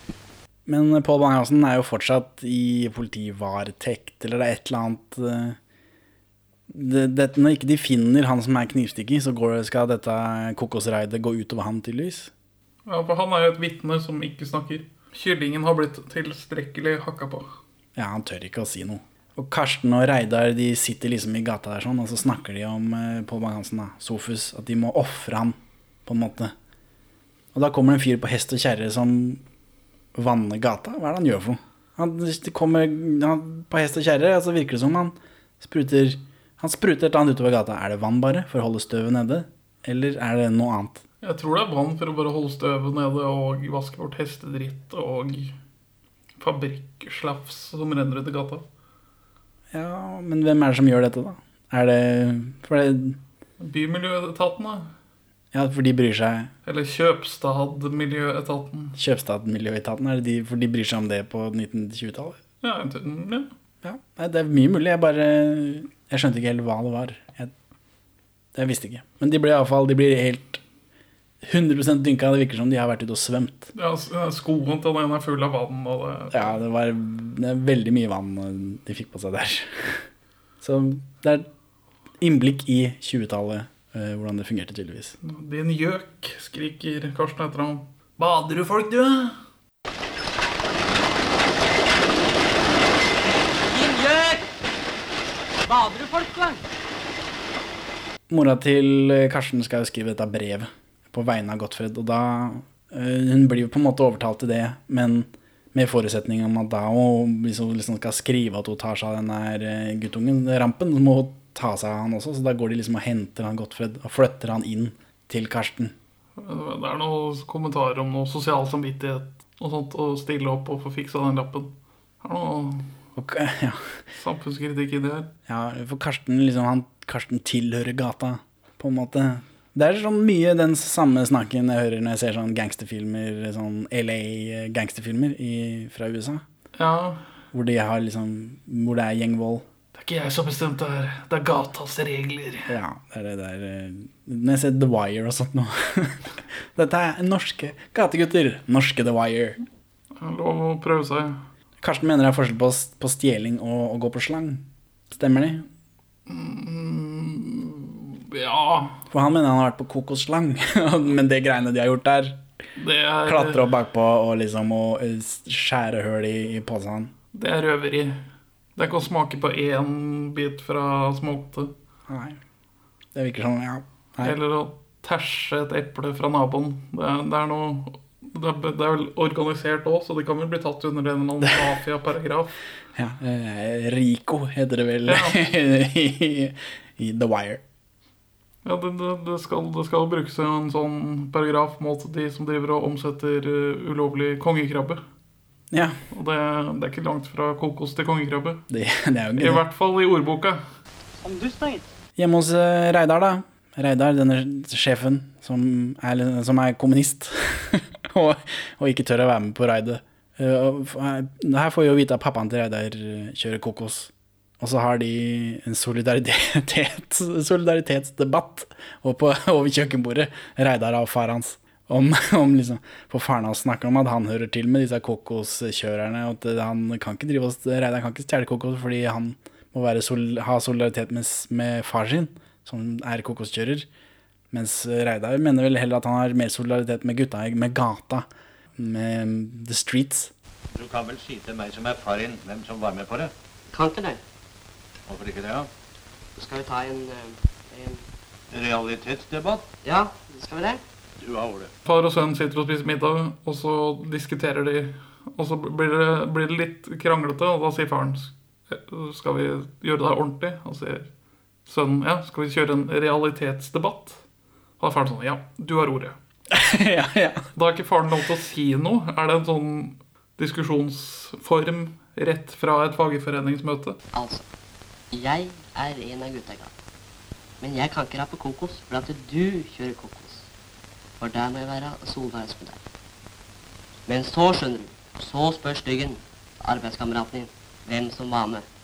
[SPEAKER 1] Men Pål Bang-Hansen er jo fortsatt i politivaretekt, eller det er et eller annet eh, det, det, Når ikke de finner han som er knivstikker, så går, skal dette kokosreidet gå utover han, tydeligvis.
[SPEAKER 2] Ja, for han er jo et vitne som ikke snakker. Kyllingen har blitt tilstrekkelig hakka på.
[SPEAKER 1] Ja, han tør ikke å si noe. Og Karsten og Reidar de sitter liksom i gata der sånn, og så snakker de om eh, Pål Bang-Hansen, da, Sofus, at de må ofre han, på en måte. Og da kommer det en fyr på hest og kjerre som vanner gata. Hva er det han gjør for noe? Han, kommer han, på hest og kjerre, og så virker det som han spruter Han spruter et eller annet utover gata. Er det vann bare for å holde støvet nede? Eller er det noe annet?
[SPEAKER 2] Jeg tror det er vann for å bare holde støvet nede og vaske bort hestedritt og fabrikkslafs som renner ut i gata.
[SPEAKER 1] Ja, men hvem er det som gjør dette, da? Er det For, det,
[SPEAKER 2] Bymiljøetaten, da.
[SPEAKER 1] ja, for de bryr seg
[SPEAKER 2] Eller Kjøpstad-miljøetaten.
[SPEAKER 1] Kjøpstad-miljøetaten, er det de, for de bryr seg om det på 1920-tallet?
[SPEAKER 2] Ja, ja.
[SPEAKER 1] Ja, nei, det er mye mulig. Jeg bare Jeg skjønte ikke helt hva det var. Jeg, jeg visste ikke. Men de blir iallfall De blir helt 100% dynka. Det virker som de har vært ute og svømt.
[SPEAKER 2] Ja, Skoene skoen til den er full av vann, og det
[SPEAKER 1] Ja, det var det er veldig mye vann eh, de fikk på seg der. [laughs] Så det er innblikk i 20-tallet, eh, hvordan det fungerte tydeligvis.
[SPEAKER 2] Din gjøk, skriker Karsten etter ham. Bader du folk, du?
[SPEAKER 5] Din gjøk! Bader du folk, da?
[SPEAKER 1] Mora til eh, Karsten skal jo skrive dette brevet på vegne av Gottfred, og da eh, Hun blir jo på en måte overtalt til det, men med forutsetning om at da hun hvis hun liksom skal skrive at hun tar seg av den der eh, guttungen, rampen, så må hun ta seg av han også. Så da går de liksom og henter han Gottfred og flytter han inn til Karsten.
[SPEAKER 2] Det er noen kommentarer om noe sosial samvittighet og sånt, å stille opp og få fiksa den lappen. Det er noe
[SPEAKER 1] Og, [laughs] ja,
[SPEAKER 2] samfunnskritikk inni her.
[SPEAKER 1] ja, for Karsten liksom han, Karsten tilhører gata, på en måte. Det er sånn mye den samme snakken jeg hører når jeg ser sånn gangsterfilmer, sånn LA-gangsterfilmer fra USA.
[SPEAKER 2] Ja,
[SPEAKER 1] Hvor de har liksom Hvor det er gjengvold.
[SPEAKER 2] det er ikke jeg som bestemte det her. Det er gatas regler.
[SPEAKER 1] Ja, det er det der eh, Når jeg ser The Wire og sånt nå [laughs] Dette er norske gategutter. Norske The Wire.
[SPEAKER 2] Lov å prøve seg.
[SPEAKER 1] Karsten mener det er forskjell på, på stjeling og å gå på slang. Stemmer det?
[SPEAKER 2] Ja,
[SPEAKER 1] For han mener han har vært på kokosslang. [laughs] Men det greiene de har gjort der,
[SPEAKER 2] det er,
[SPEAKER 1] klatre opp bakpå og liksom og eh, skjære høl i, i posen.
[SPEAKER 2] det er røveri. Det er ikke å smake på én bit fra smolte.
[SPEAKER 1] Nei. Det virker sånn, ja. Nei.
[SPEAKER 2] Eller å tæsje et eple fra naboen. Det det er noe det er, det er vel organisert òg, så det kan vel bli tatt under en eller annen mafiaparagraf. [laughs]
[SPEAKER 1] Ja, eh, Rico heter det vel
[SPEAKER 2] Ja. [laughs]
[SPEAKER 1] i, i The Wire.
[SPEAKER 2] Ja, det, det, det, skal, det skal brukes en sånn paragraf mot de som driver og omsetter uh, ulovlig kongekrabbe.
[SPEAKER 1] Ja,
[SPEAKER 2] Og det, det er ikke langt fra kokos til kongekrabbe.
[SPEAKER 1] det, det er jo
[SPEAKER 2] I hvert fall i ordboka.
[SPEAKER 5] Om du, Stein.
[SPEAKER 1] Hjemme hos eh, Reidar, da. Reidar, denne sjefen som er, som er kommunist. [laughs] og, og ikke tør å være med på raidet. Eh, Her får vi jo vite at pappaen til Reidar eh, kjører kokos. Og så har de en solidaritet, [laughs] solidaritetsdebatt på, over kjøkkenbordet, Reidar og far hans. Om, [laughs] om liksom, For faren hans snakker om at han hører til med disse kokoskjørerne. Og at han kan ikke drive oss, Reidar kan ikke stjele kokos fordi han må sol, ha solidaritet med, med far sin, som er kokoskjører. Mens Reidar mener vel heller at han har mer solidaritet med gutta, med gata. Med the streets.
[SPEAKER 7] Du kan vel si til meg som er far din, hvem som var med på det?
[SPEAKER 5] Kan ikke det.
[SPEAKER 7] Hvorfor ikke det, da?
[SPEAKER 5] Ja? skal vi ta en, eh, en
[SPEAKER 7] Realitetsdebatt?
[SPEAKER 5] Ja, skal vi det?
[SPEAKER 7] Du har ordet.
[SPEAKER 2] Far og sønn sitter og spiser middag, og så diskuterer de. Og så blir det, blir det litt kranglete, og da sier faren Skal vi gjøre det ordentlig? Og sier sønnen ja, skal vi kjøre en realitetsdebatt? Og da er faren sånn ja, du har ordet. [laughs]
[SPEAKER 1] ja, ja.
[SPEAKER 2] Da er ikke faren lov til å si noe. Er det en sånn diskusjonsform rett fra et fagforeningsmøte?
[SPEAKER 5] Altså, jeg er en av gutta i gata. Men jeg kan ikke rappe kokos, for at du kjører kokos. For der må jeg være solidarisk med deg. Men så, skjønner du, så spør styggen, arbeidskameraten din, hvem som var med.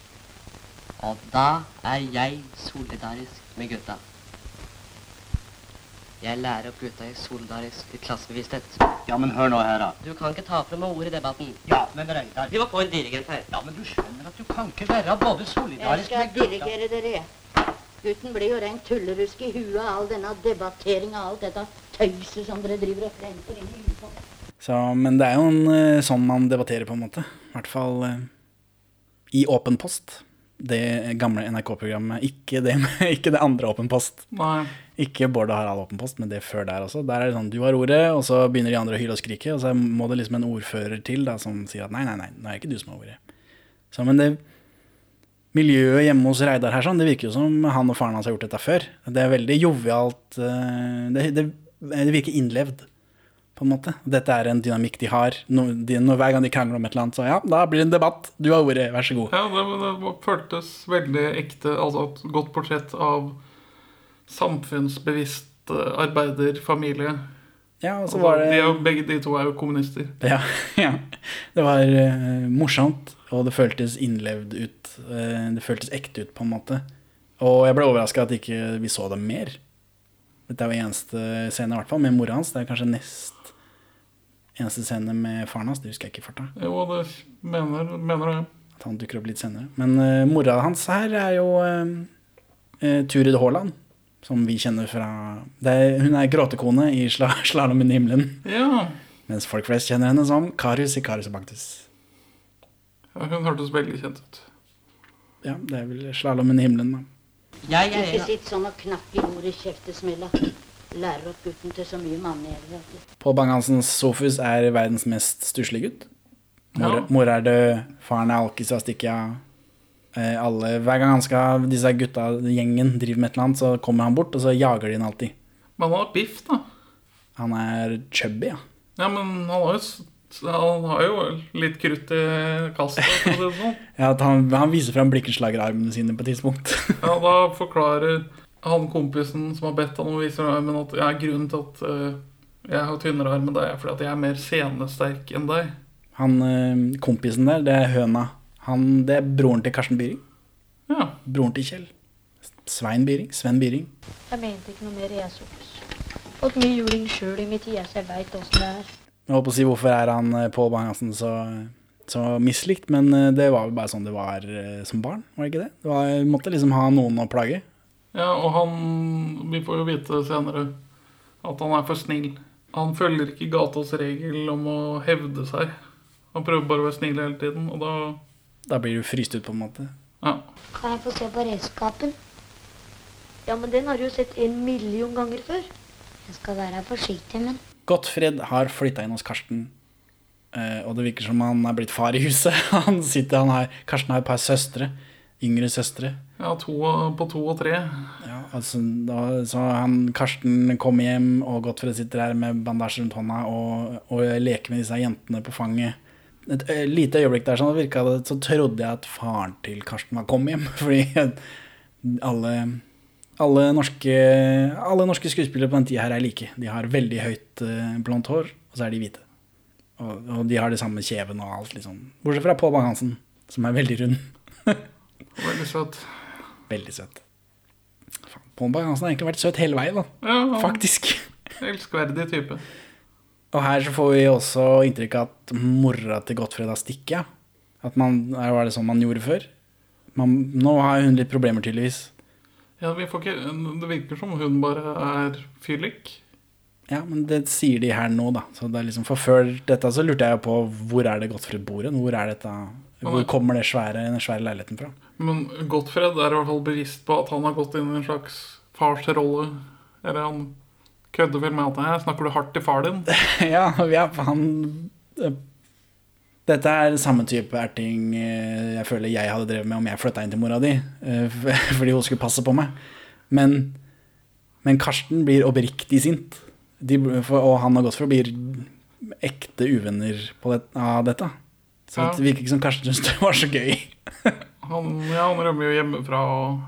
[SPEAKER 5] Og da er jeg solidarisk med gutta. Jeg lærer opp gutta i solidarisk klassebevissthet.
[SPEAKER 7] Ja, men hør nå her, da.
[SPEAKER 5] Du kan ikke ta fra meg ordet i debatten.
[SPEAKER 7] Ja, men Reidar
[SPEAKER 5] Vi må få en dirigent her.
[SPEAKER 7] Ja, men du skjønner at du kan ikke være både solidarisk med gutta Jeg skal
[SPEAKER 10] dirigere dere. Gutten blir jo rent tullerusk i huet av all denne debatteringa, alt dette tøyset som dere driver og fremfor inn i huet på.
[SPEAKER 1] Så, men det er jo en, eh, sånn man debatterer, på en måte. I hvert fall eh, i Åpen post. Det gamle NRK-programmet. Ikke, det [laughs] ikke det andre Åpen post.
[SPEAKER 2] Nei.
[SPEAKER 1] Ikke Bård og Harald Åpen post, men det før der også. Der er det sånn, du har ordet, og så begynner de andre å hyle og skrike, og så må det liksom en ordfører til da, som sier at nei, nei, nei, nå er det ikke du som har ordet. Så, men det miljøet hjemme hos Reidar her, sånn, det virker jo som han og faren hans har gjort dette før. Det er veldig jovialt, eh, det, det, det virker innlevd, på en måte. Dette er en dynamikk de har. No, de, no, hver gang de krangler om et eller annet, så ja, da blir det en debatt. Du har ordet, vær så god.
[SPEAKER 2] Ja, det, det føltes veldig ekte. Altså et godt portrett av samfunnsbevisst eh, arbeiderfamilie.
[SPEAKER 1] Ja, og så
[SPEAKER 2] Altså,
[SPEAKER 1] var det...
[SPEAKER 2] de jo, begge de to er jo kommunister.
[SPEAKER 1] Ja, [laughs] ja. Det var uh, morsomt, og det føltes innlevd ut. Uh, det føltes ekte ut, på en måte. Og jeg ble overraska at ikke vi så dem mer. Dette er jo eneste scene, i hvert fall, med mora hans. Det er kanskje nest eneste scene med faren hans. Det husker jeg ikke i farta.
[SPEAKER 2] Jo, det mener, mener jeg.
[SPEAKER 1] At han dukker opp litt senere. Men uh, mora hans her er jo uh, Turid Haaland, som vi kjenner fra det er, Hun er gråtekone i sla, [laughs] 'Slalåmen i himmelen'.
[SPEAKER 2] Ja.
[SPEAKER 1] Mens folk flest kjenner henne som Karius i Karius og Baktus.
[SPEAKER 2] ja, hun hørtes veldig kjent ut.
[SPEAKER 1] Ja, det er vel 'Slalåmen i himmelen', da.
[SPEAKER 5] Ja,
[SPEAKER 10] ja,
[SPEAKER 5] ja. Ikke
[SPEAKER 10] sitt sånn og knapp i bordet, kjeftesmella. Lærer opp gutten til så mye du.
[SPEAKER 1] Pål Bang-Hansens Sofus er verdens mest stusslige gutt. Mor,
[SPEAKER 2] Ja.
[SPEAKER 1] mor er død, faren er alkis og stikker av. Eh, alle, hver gang han skal, disse gutta, gjengen, driver med et eller annet, så kommer han bort, og så jager de han alltid.
[SPEAKER 2] Men han har biff, da.
[SPEAKER 1] Han er chubby, ja.
[SPEAKER 2] Ja, men han har jo, han har jo litt krutt i kastet. for å si det sånn. [laughs]
[SPEAKER 1] ja han, han viser fram blikkenslagerarmene sine på et tidspunkt.
[SPEAKER 2] Ja, da forklarer han kompisen som har bedt han om å vise armen, at ja, grunnen til at uh, jeg har tynnere arm enn deg, er fordi at jeg er mer senesterk enn deg.
[SPEAKER 1] Han uh, kompisen der, det er høna. Han, det er broren til Karsten Byring.
[SPEAKER 2] Ja.
[SPEAKER 1] Broren til Kjell. Svein Byring. Sven Byring.
[SPEAKER 11] Jeg mente ikke noe mer, jeg, Sokus. Fått mye juling sjøl i mitt tid, så jeg veit åssen det er.
[SPEAKER 1] Jeg holdt på å si hvorfor er han eh, Pål Bang-Hansen så, så mislikt, men det var jo bare sånn det var som barn, var det ikke det? Det var, måtte liksom ha noen å plage.
[SPEAKER 2] Ja, og han Vi får jo vite senere at han er for snill. Han følger ikke gatas regel om å hevde seg. Han prøver bare å være snill hele tiden, og da
[SPEAKER 1] Da blir du fryst ut, på en måte.
[SPEAKER 2] Ja.
[SPEAKER 11] Kan jeg få se på redskapen? Ja, men den har du jo sett en million ganger før. Jeg skal være forsiktig, men
[SPEAKER 1] Gottfred har flytta inn hos Karsten, eh, og det virker som han er blitt far i huset. [laughs] Han sitter, han har, Karsten har et par søstre. Yngre søstre.
[SPEAKER 2] Ja, to på to og tre.
[SPEAKER 1] Ja, altså, da, så han, Karsten kommer hjem, og Gottfred sitter her med bandasje rundt hånda og, og leker med disse jentene på fanget. Et ø, lite øyeblikk der sånn, virka det, så trodde jeg at faren til Karsten var kommet hjem. [laughs] Fordi alle, alle, norske, alle norske skuespillere på den tida her er like. De har veldig høyt eh, blondt hår, og så er de hvite. Og, og de har det samme kjeven og alt, liksom. Bortsett fra Pål Bang-Hansen, som er veldig rund. [laughs]
[SPEAKER 2] Veldig søt.
[SPEAKER 1] Veldig søt. Faen, Pål Bang-Hansen har egentlig vært søt hele veien, da.
[SPEAKER 2] Ja, ja.
[SPEAKER 1] Faktisk. [laughs]
[SPEAKER 2] Elskverdig type.
[SPEAKER 1] Og her så får vi også inntrykk av at mora til Gottfred har stikket. At man, Var det sånn man gjorde før? Man, nå har hun litt problemer, tydeligvis.
[SPEAKER 2] Ja, vi får ikke, Det virker som hun bare er fyllik.
[SPEAKER 1] Ja, men det sier de her nå, da. Så det er liksom, for før dette så lurte jeg på hvor er det Gottfred bor hen? Hvor er dette Hvor kommer det svære, den svære leiligheten fra?
[SPEAKER 2] Men Gottfred er i hvert fall bevisst på at han har gått inn i en slags farsrolle. Eller han kødder vel med at her snakker du hardt til far din? [laughs]
[SPEAKER 1] ja, ja, han eh, Dette er samme type erting eh, jeg føler jeg hadde drevet med om jeg flytta inn til mora di. eh, [laughs] Fordi hun skulle passe på meg. Men, men Karsten blir oppriktig sint. De, og han og Gottfred blir ekte uvenner på det, av dette. Så
[SPEAKER 2] Ja.
[SPEAKER 1] det virker ikke som Karsten syntes det var så gøy. [laughs]
[SPEAKER 2] Han, ja, han rømmer jo hjemmefra og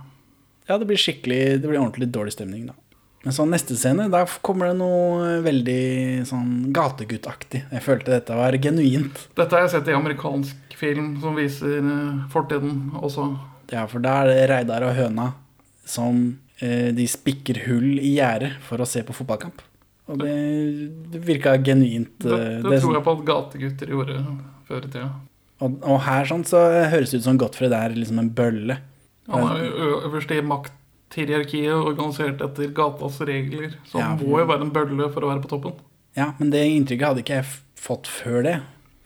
[SPEAKER 1] Ja, det blir skikkelig Det blir ordentlig dårlig stemning, da. Men så neste scene, da kommer det noe veldig sånn gateguttaktig. Jeg følte dette var genuint.
[SPEAKER 2] Dette har jeg sett i amerikansk film som viser eh, fortiden også.
[SPEAKER 1] Ja, for da er det Reidar og høna som eh, de spikker hull i gjerdet for å se på fotballkamp. Og det, det virka genuint.
[SPEAKER 2] Det,
[SPEAKER 1] det,
[SPEAKER 2] det tror jeg på at gategutter gjorde før i tida.
[SPEAKER 1] Og, og her sånn så høres det ut som Gottfred er liksom en bølle.
[SPEAKER 2] Han er jo øverst i makthierarkiet organisert etter gatas regler. Så han
[SPEAKER 1] Ja.
[SPEAKER 2] må jo være en bølle for å være på toppen.
[SPEAKER 1] Ja, men det inntrykket hadde ikke jeg fått før det.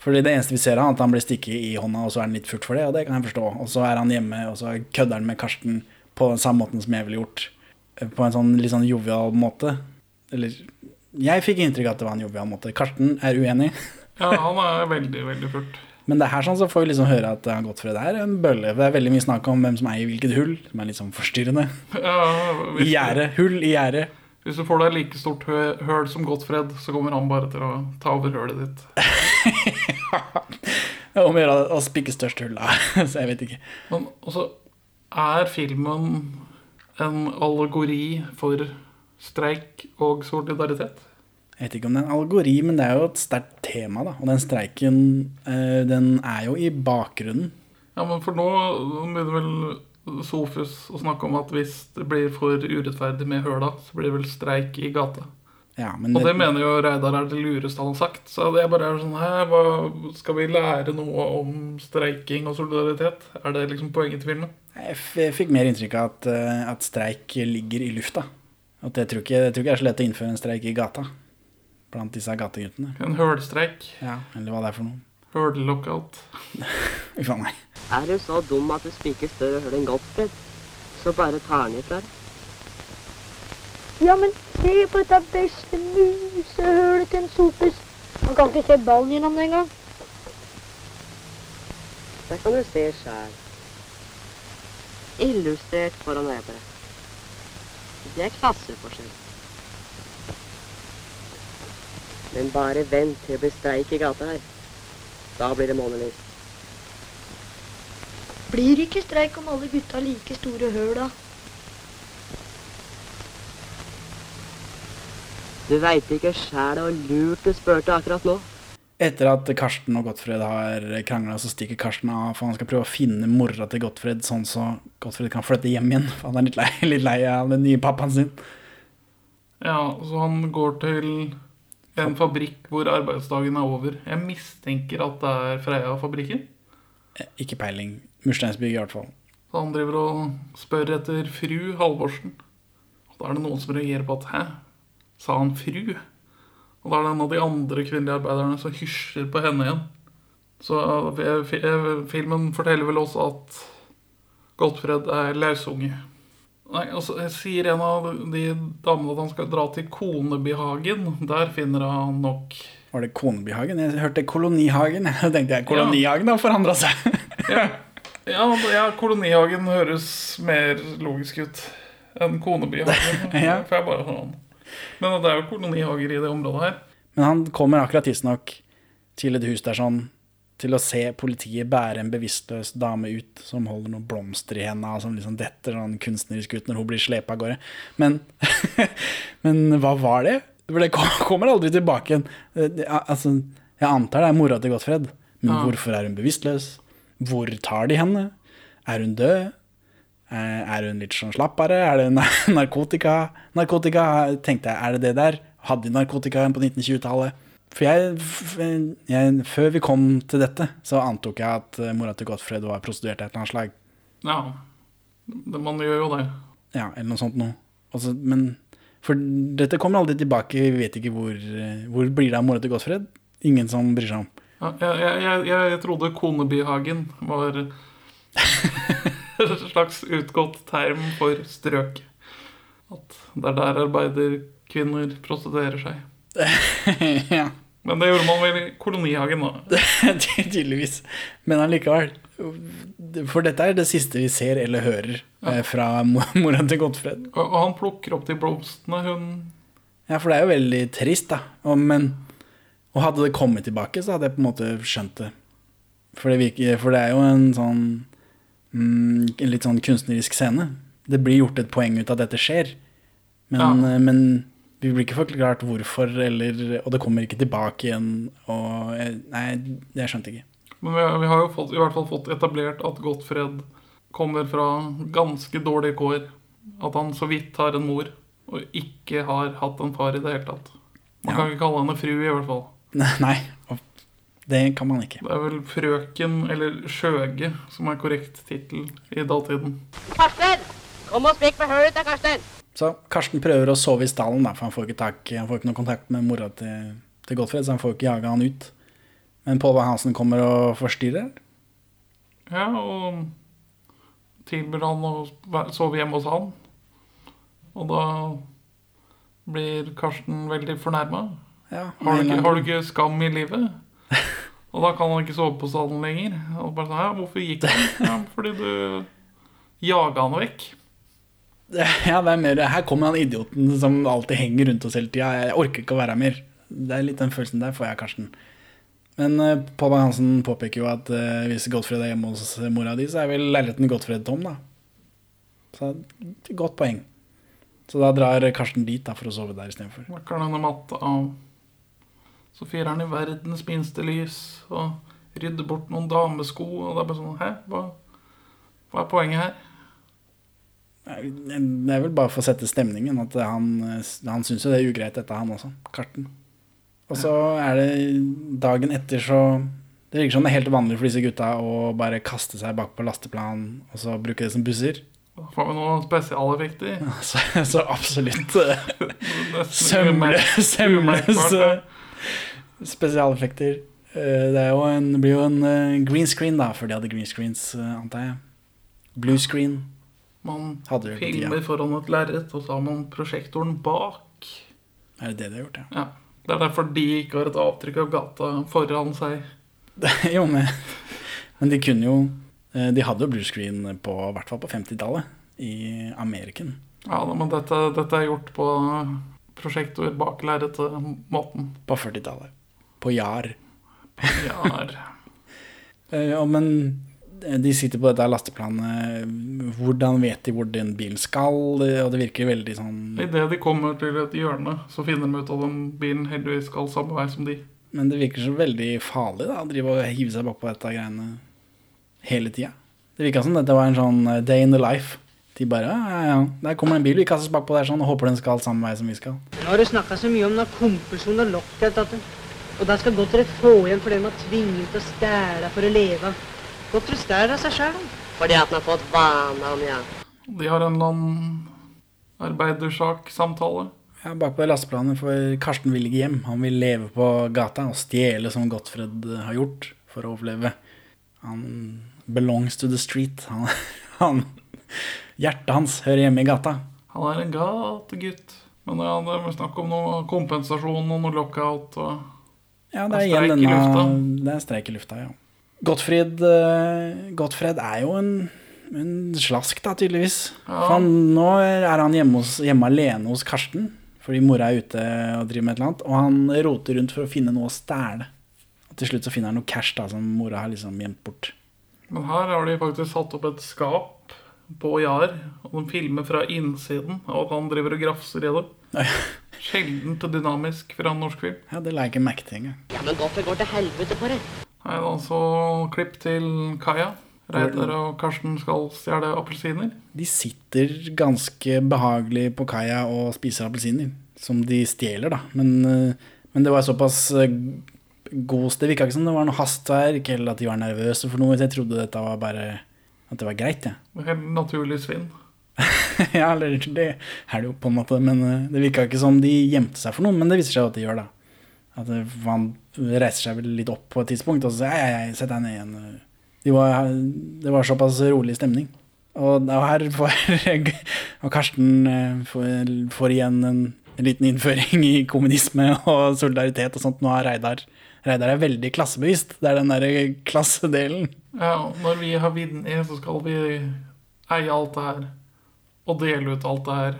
[SPEAKER 1] Fordi det eneste vi ser av han, er at han blir stikket i hånda, og så er han litt furt for det, og det kan jeg forstå. Og så er han hjemme, og så kødder han med Karsten på den samme måten som jeg ville gjort. På en sånn litt sånn jovial måte. Eller Jeg fikk inntrykk av at det var en jovial måte. Karsten er uenig.
[SPEAKER 2] Ja, han er veldig, veldig furt.
[SPEAKER 1] Men det er her sånn så får vi liksom høre at han Gottfred er en bølle. Det er veldig mye snakk om hvem som eier hvilket hull, som er litt sånn forstyrrende.
[SPEAKER 2] Ja,
[SPEAKER 1] I gjerdet. Hull i gjerdet.
[SPEAKER 2] hvis du får deg like stort hø høl som Gottfred, så kommer han bare til å ta over hølet ditt. [laughs]
[SPEAKER 1] Om å gjøre å spikke størst hull, da. [laughs] Så jeg vet ikke.
[SPEAKER 2] Men altså, er filmen en allegori for streik og solidaritet?
[SPEAKER 1] Jeg vet ikke om det er en algori, men det er jo et sterkt tema, da. Og den streiken, eh, den er jo i bakgrunnen.
[SPEAKER 2] Ja, men for nå begynner vel Sofus å snakke om at hvis det blir for urettferdig med høla, så blir det vel streik i gata.
[SPEAKER 1] Ja, men
[SPEAKER 2] Og det mener jo Reidar er det lureste han har sagt. Så det er bare sånn Hæ, hva, skal vi lære noe om streiking og solidaritet? Er det liksom poenget til filmen?
[SPEAKER 1] Jeg jeg fikk mer inntrykk av at, eh, at streik ligger i lufta. At jeg tror, ikke, jeg tror ikke det er så lett å innføre en streik i gata blant disse gateguttene.
[SPEAKER 2] En hølstrekk.
[SPEAKER 1] Ja, eller hva det er for noe.
[SPEAKER 2] Hølelockout. [laughs]
[SPEAKER 1] Uff a meg.
[SPEAKER 5] Er du så dum at du spiker større høl enn Gottfred, så bare tar den ifra deg.
[SPEAKER 11] Ja, men se på dette beste musehølet til en sopus. Han kan ikke se ballen gjennom det engang.
[SPEAKER 5] Det kan du se sjæl. Illustrert foran øyet på deg. Det er klasseforskjell. Men bare vent til det blir streik i gata her. Da blir det månelys.
[SPEAKER 11] Blir ikke streik om alle gutta like store høl, da?
[SPEAKER 5] Du veit ikke sjæl hvor lurt du spurte akkurat nå.
[SPEAKER 1] Etter at Karsten og Gottfred har krangla, så stikker Karsten av, for han skal prøve å finne mora til Gottfred, sånn så Gottfred kan flytte hjem igjen. For han er litt lei, litt lei av den nye pappaen sin.
[SPEAKER 2] Ja, så han går til en fabrikk hvor arbeidsdagen er over. Jeg mistenker at det er Freia-fabrikken.
[SPEAKER 1] Eh, Ikke peiling. Mursteinsbygg, i hvert fall.
[SPEAKER 2] Så han driver og spør etter fru Halvorsen. Og da er det noen som reagerer på at Hæ? Sa han fru? Og da er det en av de andre kvinnelige arbeiderne som hysjer på henne igjen. Så eh, fi- filmen forteller vel også at Gottfred er lausunge. Nei, altså, jeg sier en av de damene at han skal dra til Konebyhagen. Der finner han nok
[SPEAKER 1] Var det Konebyhagen? Jeg hørte Kolonihagen. [laughs] Da tenkte jeg, Kolonihagen har forandra seg. [laughs]
[SPEAKER 2] Ja, ja, ja, Kolonihagen høres mer logisk ut enn Konebyhagen. [laughs]
[SPEAKER 1] Ja.
[SPEAKER 2] For jeg bare sånn. Men det er jo kolonihager i det området her.
[SPEAKER 1] Men han kommer akkurat tidsnok til et hus der sånn til å se politiet bære en bevisstløs dame ut som holder noen blomster i og som liksom detter sånn kunstnerisk ut når hun blir slepa av gårde. Men, [laughs] men hva var det? For det kommer aldri tilbake igjen. Eh, Altså, jeg antar det er mora til Gottfred, men
[SPEAKER 2] Ja.
[SPEAKER 1] hvorfor er hun bevisstløs? Hvor tar de henne? Er hun død? Eh, Er hun litt sånn slappere? Er det [laughs] narkotika? Narkotika, tenkte jeg, er det det der? Hadde de narkotika på 1920-tallet? For jeg, jeg, før vi kom til dette, så antok jeg at eh, mora til Gottfred var prostituert av et eller annet slag.
[SPEAKER 2] Ja, det, man gjør jo det.
[SPEAKER 1] Ja, eller noe sånt noe. Altså, men For dette kommer aldri tilbake. Vi vet ikke hvor, eh, hvor blir det av mora til Gottfred. Ingen som bryr seg om.
[SPEAKER 2] Ja, jeg, jeg, jeg, jeg trodde Konebyhagen var [laughs] et slags utgått term for strøk. At det er der arbeiderkvinner prostituerer seg. [laughs]
[SPEAKER 1] ja.
[SPEAKER 2] Men det gjorde man vel i kolonihagen, da. [laughs]
[SPEAKER 1] Tydeligvis. Men allikevel. For dette er det siste vi ser eller hører ja. fra mo- [laughs] mora til Gottfred.
[SPEAKER 2] Og, og han plukker opp de blomstene hun
[SPEAKER 1] Ja, for det er jo veldig trist, da. Og, men, og hadde det kommet tilbake, så hadde jeg på en måte skjønt det. For det, virker, for det er jo en sånn mm, litt sånn kunstnerisk scene. Det blir gjort et poeng ut av at dette skjer. Men,
[SPEAKER 2] Ja.
[SPEAKER 1] eh, men vi blir ikke forklart hvorfor, eller, og det kommer ikke tilbake igjen. Og nei, jeg skjønte ikke.
[SPEAKER 2] Men vi, vi har jo fått, i hvert fall fått etablert at Gottfred kommer fra ganske dårlige kår. At han så vidt har en mor, og ikke har hatt en far i det hele tatt. Man kan ikke kalle henne fru, i hvert fall. [laughs]
[SPEAKER 1] Nei, det kan man ikke.
[SPEAKER 2] Det er vel frøken, eller skjøge, som er korrekt tittel i datiden.
[SPEAKER 5] Karsten! Kom og spikk med hølet da, Karsten!
[SPEAKER 1] Så Karsten prøver å sove i stallen, da, for han får ikke, tak, han får ikke noen kontakt med mora til, til Godfred, så han får ikke jaga han ut. Men Pål Hansen kommer og forstyrrer.
[SPEAKER 2] Ja, og tilbyr han å sove hjemme hos han. Og da blir Karsten veldig fornærma.
[SPEAKER 1] Ja,
[SPEAKER 2] har, har du ikke skam i livet? [laughs] Og da kan han ikke sove på stallen lenger. Og bare sånn, ja, hvorfor gikk du? [laughs] Ja, fordi du jaga han vekk. [laughs]
[SPEAKER 1] Ja, hvem er det? Her kommer han idioten som alltid henger rundt oss hele tida. Jeg orker ikke å være her mer. Det er litt den følelsen der får jeg, Karsten. Men uh, Paul Bang-Hansen påpeker jo at uh, hvis Godfred er hjemme hos mora di, så er vel leiligheten Godfred tom, da. Så godt poeng. Så da drar Karsten dit da, for å sove der istedenfor.
[SPEAKER 2] Vakker denne matta av. Så fyrer han i verdens minste lys og rydder bort noen damesko. Og det er bare sånn Hæ? Hva, hva er poenget her?
[SPEAKER 1] Det er vel bare for å sette stemningen at han, han syns jo det er ugreit, dette, han også. Karten. Og så er det dagen etter så Det virker som det er helt vanlig for disse gutta å bare kaste seg bak på lasteplan og så bruke det som busser.
[SPEAKER 2] Da får vi noen spesialeffekter. [laughs]
[SPEAKER 1] Så, så absolutt [laughs] sømløse spesialeffekter. Eh, Det er jo en, blir jo en eh, green screen, da, før de hadde green screens, eh, antar jeg. Blue screen.
[SPEAKER 2] Man
[SPEAKER 1] på
[SPEAKER 2] filmer foran et lerret, og så har man prosjektoren bak.
[SPEAKER 1] Er det det de har gjort, ja?
[SPEAKER 2] Ja. Det er derfor de ikke har et avtrykk av gata foran seg. [laughs]
[SPEAKER 1] jo, men, men de kunne jo eh, De hadde jo blue screen på, i hvert fall på 50-tallet i Ameriken.
[SPEAKER 2] Ja, men dette, dette er gjort på prosjektor bak lerretet-måten.
[SPEAKER 1] På 40-tallet. På Jar.
[SPEAKER 2] Jar. [laughs]
[SPEAKER 1] Eh, Ja, men de sitter på dette lasteplanet. Hvordan vet de hvor den bilen skal? Og det virker veldig sånn
[SPEAKER 2] Idet de kommer til et hjørne, så finner de ut at den bilen heldigvis skal samme vei som de.
[SPEAKER 1] Men det virker så veldig farlig da, å drive og hive seg bakpå dette greiene hele tida. Det virka som dette var en sånn eh, day in the life. De bare ja, ja, ja, der kommer en bil, vi kaster oss bakpå der sånn og håper den skal samme vei som vi skal.
[SPEAKER 8] Nå har du snakka så mye om når kompresjon og lockout Og da skal godt dere få igjen for det de å tvinge og stæla for å leve. Godt stæler av seg sjøl.
[SPEAKER 5] Fordi at han har fått vane om, ja.
[SPEAKER 2] De har en eller annen arbeidersak-samtale.
[SPEAKER 1] Ja, Bakpå lasteplanet for Karsten vil ikke hjem. Han vil leve på gata og stjele som Gottfred har gjort for å overleve. Han belongs to the street. Han, [laughs] han, hjertet hans hører hjemme i gata.
[SPEAKER 2] Han er en gategutt. Men ja, det er snakk om noe kompensasjon og noe lockout. Og
[SPEAKER 1] Ja, det er igjen
[SPEAKER 2] streik i
[SPEAKER 1] denne
[SPEAKER 2] lufta.
[SPEAKER 1] Det er streik i lufta, ja. Gottfried, eh, Gottfred er jo en, en slask, da, tydeligvis.
[SPEAKER 2] Ja.
[SPEAKER 1] For han, nå er han hjemme, hos, hjemme alene hos Karsten, fordi mora er ute og driver med et eller annet. Og han roter rundt for å finne noe å stjele. Og til slutt så finner han noe cash da, som mora har liksom gjemt bort.
[SPEAKER 2] Men her har de faktisk satt opp et skap på Jar, og de filmer fra innsiden og at han driver og grafser i det. Sjeldent dynamisk fra en norsk film.
[SPEAKER 1] Ja, det la jeg ikke merke til engang.
[SPEAKER 5] Ja, men hvorfor går til helvete på det.
[SPEAKER 2] Nei, da så klipp til Kaja. Reidar og Karsten skal stjele appelsiner.
[SPEAKER 1] De sitter ganske behagelig på kaia og spiser appelsiner, som de stjeler, da. Men, eh, men det var såpass god god Det virka ikke som det var noe hastverk, eller at de var nervøse for noe. Jeg trodde dette var bare at det var greit.
[SPEAKER 2] Det Ja. Helt naturlig svinn. [laughs]
[SPEAKER 1] ja, eller det er det jo på en måte, men eh, det virka ikke som de gjemte seg for noen, Men det viser seg at de gjør, da. At det- han reiser seg vel litt opp på et tidspunkt og så sier jeg, jeg, sett deg ned igjen. De var, det var såpass rolig stemning. Og, her får og Karsten eh, får, får igjen en, en liten innføring i kommunisme og solidaritet og sånt. Nå er Reidar Reidar er veldig klassebevisst. Det er den derre klassedelen.
[SPEAKER 2] Ja, når vi har vidden i, så skal vi eie alt det her. Og dele ut alt det her.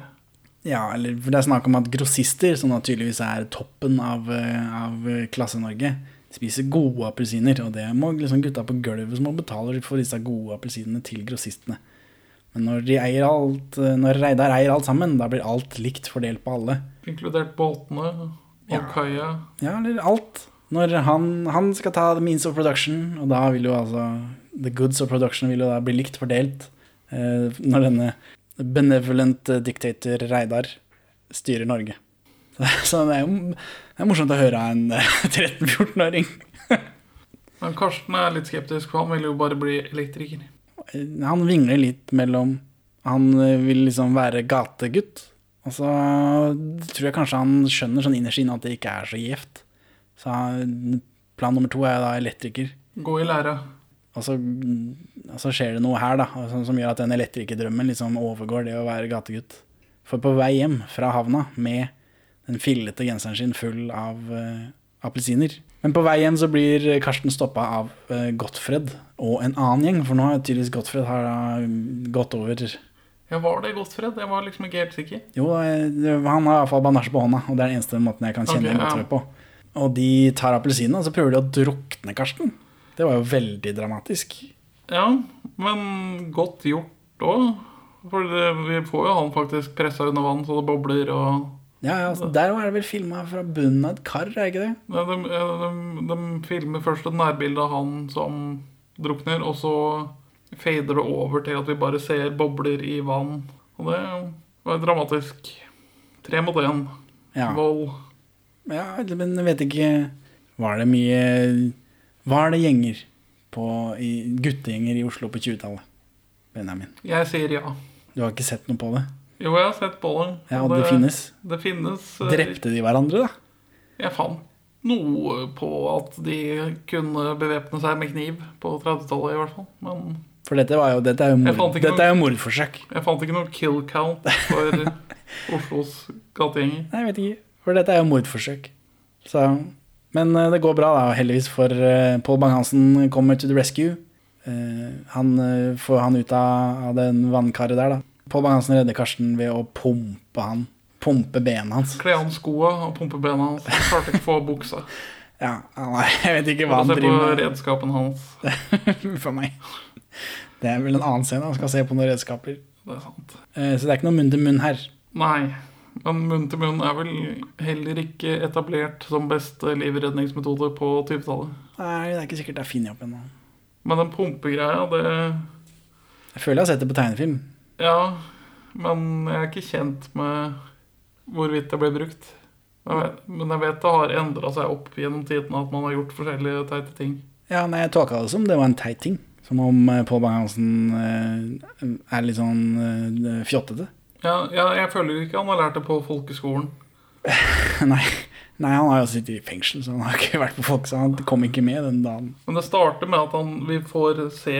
[SPEAKER 1] Ja, eller for det er snakk om at grossister, som naturligvis er toppen av, eh, av Klasse-Norge, spiser gode appelsiner. Og det må liksom gutta på gulvet som må betale for disse gode appelsinene til grossistene. Men når, de eier alt, eh, når Reidar eier alt sammen, da blir alt likt fordelt på alle.
[SPEAKER 2] Inkludert båtene og
[SPEAKER 1] Ja.
[SPEAKER 2] kaia.
[SPEAKER 1] Ja, eller alt. Når han, han skal ta the means of production, og da vil jo altså The goods of production vil jo da bli likt fordelt. Eh, når denne benevolent eh, dictator Reidar styrer Norge. Så, [laughs] så det er jo det er morsomt å høre av en eh, [laughs] 13-14-åring. [laughs]
[SPEAKER 2] Men Karsten er litt skeptisk, for han vil jo bare bli elektriker.
[SPEAKER 1] Han vingler litt mellom Han eh, vil liksom være gategutt. Og så tror jeg kanskje han skjønner sånn innerst inne at det ikke er så gjevt. Så plan nummer to er da elektriker.
[SPEAKER 2] Gå i læra.
[SPEAKER 1] Og så, og så skjer det noe her, da, som, som gjør at den elektrikerdrømmen liksom overgår det å være gategutt. For på vei hjem fra havna med den fillete genseren sin full av uh, appelsiner Men på vei hjem så blir Karsten stoppa av uh, Gottfred og en annen gjeng, for nå har tydeligvis Gottfred har uh, gått over
[SPEAKER 2] Ja, var det Gottfred? Jeg var liksom ikke helt sikker.
[SPEAKER 1] Jo, eh, han har iallfall bandasje på hånda, og det er den eneste måten jeg kan kjenne
[SPEAKER 2] Ok,
[SPEAKER 1] igjen
[SPEAKER 2] ja.
[SPEAKER 1] Gottfred på. Og de tar appelsinene, og så prøver de å drukne Karsten. Det var jo veldig dramatisk.
[SPEAKER 2] Ja, men godt gjort òg. For det, vi får jo han faktisk pressa under vann så det bobler og
[SPEAKER 1] Ja, ja, altså, Der er det vel filma fra bunnen av et kar, er ikke det?
[SPEAKER 2] Ja, de, de, de filmer først et nærbilde av han som drukner, og så fader det over til at vi bare ser bobler i vann. Og det var dramatisk. Tre mot én.
[SPEAKER 1] Ja.
[SPEAKER 2] Vold.
[SPEAKER 1] Ja, men jeg vet ikke Var det mye Var det gjenger på, i, guttegjenger i Oslo på 20-tallet? Benjamin.
[SPEAKER 2] Jeg sier ja.
[SPEAKER 1] Du har ikke sett noe på det?
[SPEAKER 2] Jo, jeg har sett på det.
[SPEAKER 1] Ja, og det finnes?
[SPEAKER 2] Det finnes. eh,
[SPEAKER 1] Drepte de hverandre, da?
[SPEAKER 2] Jeg fant noe på at de kunne bevæpne seg med kniv på 30-tallet, i hvert fall. Men
[SPEAKER 1] For dette, var jo, dette er jo, mord,
[SPEAKER 2] dette ikke
[SPEAKER 1] er jo mordforsøk.
[SPEAKER 2] jeg fant ikke noe kill count for [laughs] Oslos gategjenger.
[SPEAKER 1] Nei, jeg vet ikke. For dette er jo mordforsøk. Så, men eh, det går bra, da, heldigvis, for uh, Pål Bang-Hansen kommer to the rescue. Eh, han eh, får han ut av, den vannkaret der, da. Pål Bang-Hansen redder Karsten ved å pumpe han. Pumpe benet hans.
[SPEAKER 2] Kle han skoa og pumpe bena hans. Han Klarte ikke å få buksa. [laughs]
[SPEAKER 1] Ja, jeg vet ikke hva
[SPEAKER 2] han driver
[SPEAKER 1] med.
[SPEAKER 2] se på redskapen hans. [laughs]
[SPEAKER 1] For meg. Det er vel en annen scene. Han skal se på noen redskaper.
[SPEAKER 2] Det.
[SPEAKER 1] Eh, Så det er ikke noe munn til munn her.
[SPEAKER 2] Nei. Men munn til munn er vel heller ikke etablert som beste livredningsmetode på 20-tallet.
[SPEAKER 1] Nei, det er ikke sikkert det er funnet opp ennå.
[SPEAKER 2] Men den pumpegreia, det
[SPEAKER 1] Jeg føler jeg har sett det på tegnefilm.
[SPEAKER 2] Ja, men jeg er ikke kjent med hvorvidt det ble brukt. Jeg vet, men jeg vet det har endra seg opp gjennom tidene at man har gjort forskjellige teite ting.
[SPEAKER 1] Ja, nei, Jeg tolka det som det var en teit ting. Som om eh, Pål Bang-Hansen eh, er litt sånn eh, fjottete.
[SPEAKER 2] Ja, ja, jeg føler ikke han har lært det på folkeskolen. [laughs]
[SPEAKER 1] nei, nei, han har jo sittet i fengsel, så han har ikke vært på folk, så han kom ikke med den dagen.
[SPEAKER 2] Men det starter med at han, vi får se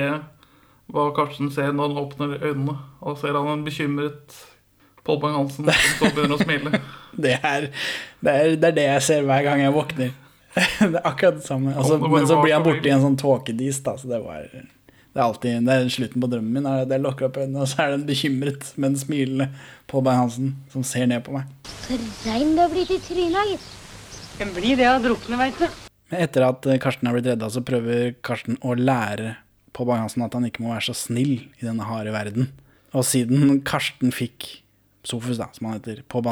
[SPEAKER 2] hva Karsten ser når han åpner øynene. Og da ser han en bekymret Pål Bang-Hansen som [laughs] begynner å smile.
[SPEAKER 1] Det er, det, er, det er det jeg ser hver gang jeg våkner. [laughs] det er akkurat det samme. Altså, men så blir han borte i en sånn tåkedis, da, så det var det er alltid det er slutten på drømmen min. er det Jeg lukker opp øynene, og så er det en bekymret, men smilende Pål Bein-Hansen som ser ned på meg.
[SPEAKER 11] Så rein du har blitt i trynet, gitt.
[SPEAKER 8] Skal blir det av drukne, veit du.
[SPEAKER 1] Men etter at eh, Karsten har blitt redda, så prøver Karsten å lære Pål Bein-Hansen at han ikke må være så snill i denne harde verden. Og siden Karsten fikk Sofus, da, som han heter, Pål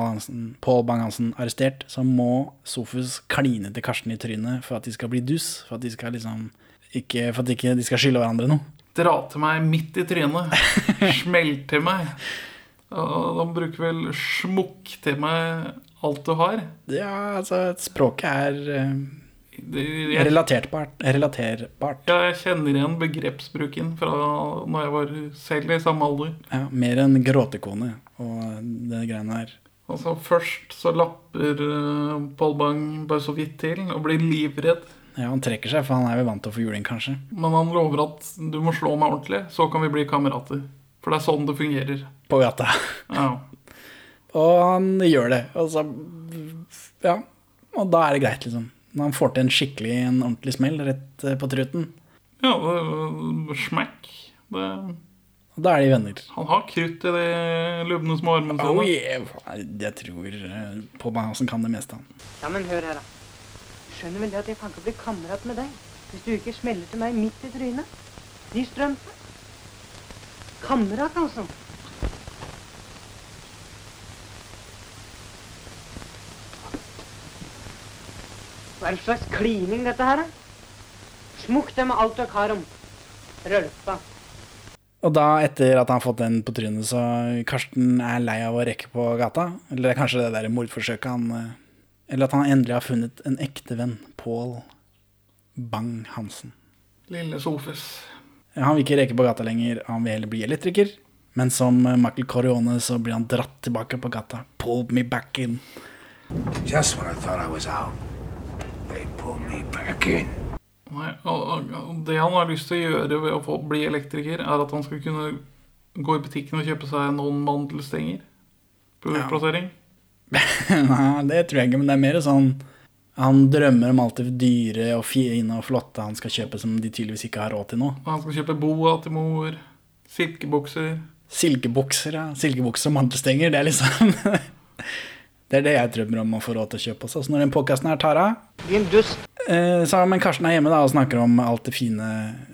[SPEAKER 1] Bang-Hansen arrestert, så må Sofus kline til Karsten i trynet for at de skal bli dus. For at de skal liksom ikke, For at ikke de skal skylde hverandre noe.
[SPEAKER 2] Dra til meg midt i trynet. Smell til meg. Og De bruker vel smukk til meg alt du har.
[SPEAKER 1] Ja, altså, språket er
[SPEAKER 2] uh,
[SPEAKER 1] relaterbart. relaterbart.
[SPEAKER 2] Ja, jeg kjenner igjen begrepsbruken fra når jeg var selv i samme alder.
[SPEAKER 1] Ja, mer enn gråtekone og det greiene her.
[SPEAKER 2] Altså Først så lapper uh, Paul Bang bare så vidt til og blir livredd.
[SPEAKER 1] Ja, Han trekker seg, for han er jo vant til å få juling, kanskje.
[SPEAKER 2] Men han lover at du må slå meg ordentlig, så kan vi bli kamerater. For det er sånn det fungerer.
[SPEAKER 1] På gata.
[SPEAKER 2] Ja. [laughs]
[SPEAKER 1] Og han gjør det. Og så Ja. Og da er det greit, liksom. Når han får til en skikkelig, en ordentlig smell rett eh, på truten.
[SPEAKER 2] Ja, det, smekk. Det,
[SPEAKER 1] Og da er de venner.
[SPEAKER 2] han har krutt i de lubne små armene
[SPEAKER 1] Oh yeah! Jeg tror på meg han som kan det meste, han.
[SPEAKER 8] Ja, men hør her, da. Skjønner vel det at jeg kan ikke bli kamerat med deg hvis du ikke smeller til meg midt i trynet? De strømpe. Kamerat, altså. Hva er det slags klining dette her, da? Smukk det med alt du har om. Rølpa.
[SPEAKER 1] Og da, etter at han har fått den på trynet, så Karsten er lei av å rekke på gata. Eller det er kanskje det der mordforsøket han eh, Eller at han endelig har funnet en ekte venn. Pål Bang-Hansen.
[SPEAKER 2] Lille Sofus.
[SPEAKER 1] Han vil ikke reke på gata lenger, han vil heller bli elektriker. Men som Michael Corleone så blir han dratt tilbake på gata. Pulled me back in.
[SPEAKER 12] Just when I thought I was out, they pulled me back in.
[SPEAKER 2] Nei, og, og, det han har lyst til å gjøre ved å få, bli elektriker, er at han skal kunne gå i butikken og kjøpe seg noen mandelstenger. Produktplassering. [laughs]
[SPEAKER 1] Nei, det tror jeg ikke, men det er mer sånn Han drømmer om alt det dyre og fine og flotte han skal kjøpe som de tydeligvis ikke har råd til nå.
[SPEAKER 2] Han skal kjøpe boa til mor. Silkebukser.
[SPEAKER 1] Silkebukser, ja. Silkebukser og mantelstenger, det er liksom [laughs] Det er det jeg drømmer om å få råd til å kjøpe også. Så når den podkasten her tar av eh, så, Men Karsten er hjemme da og snakker om alt det fine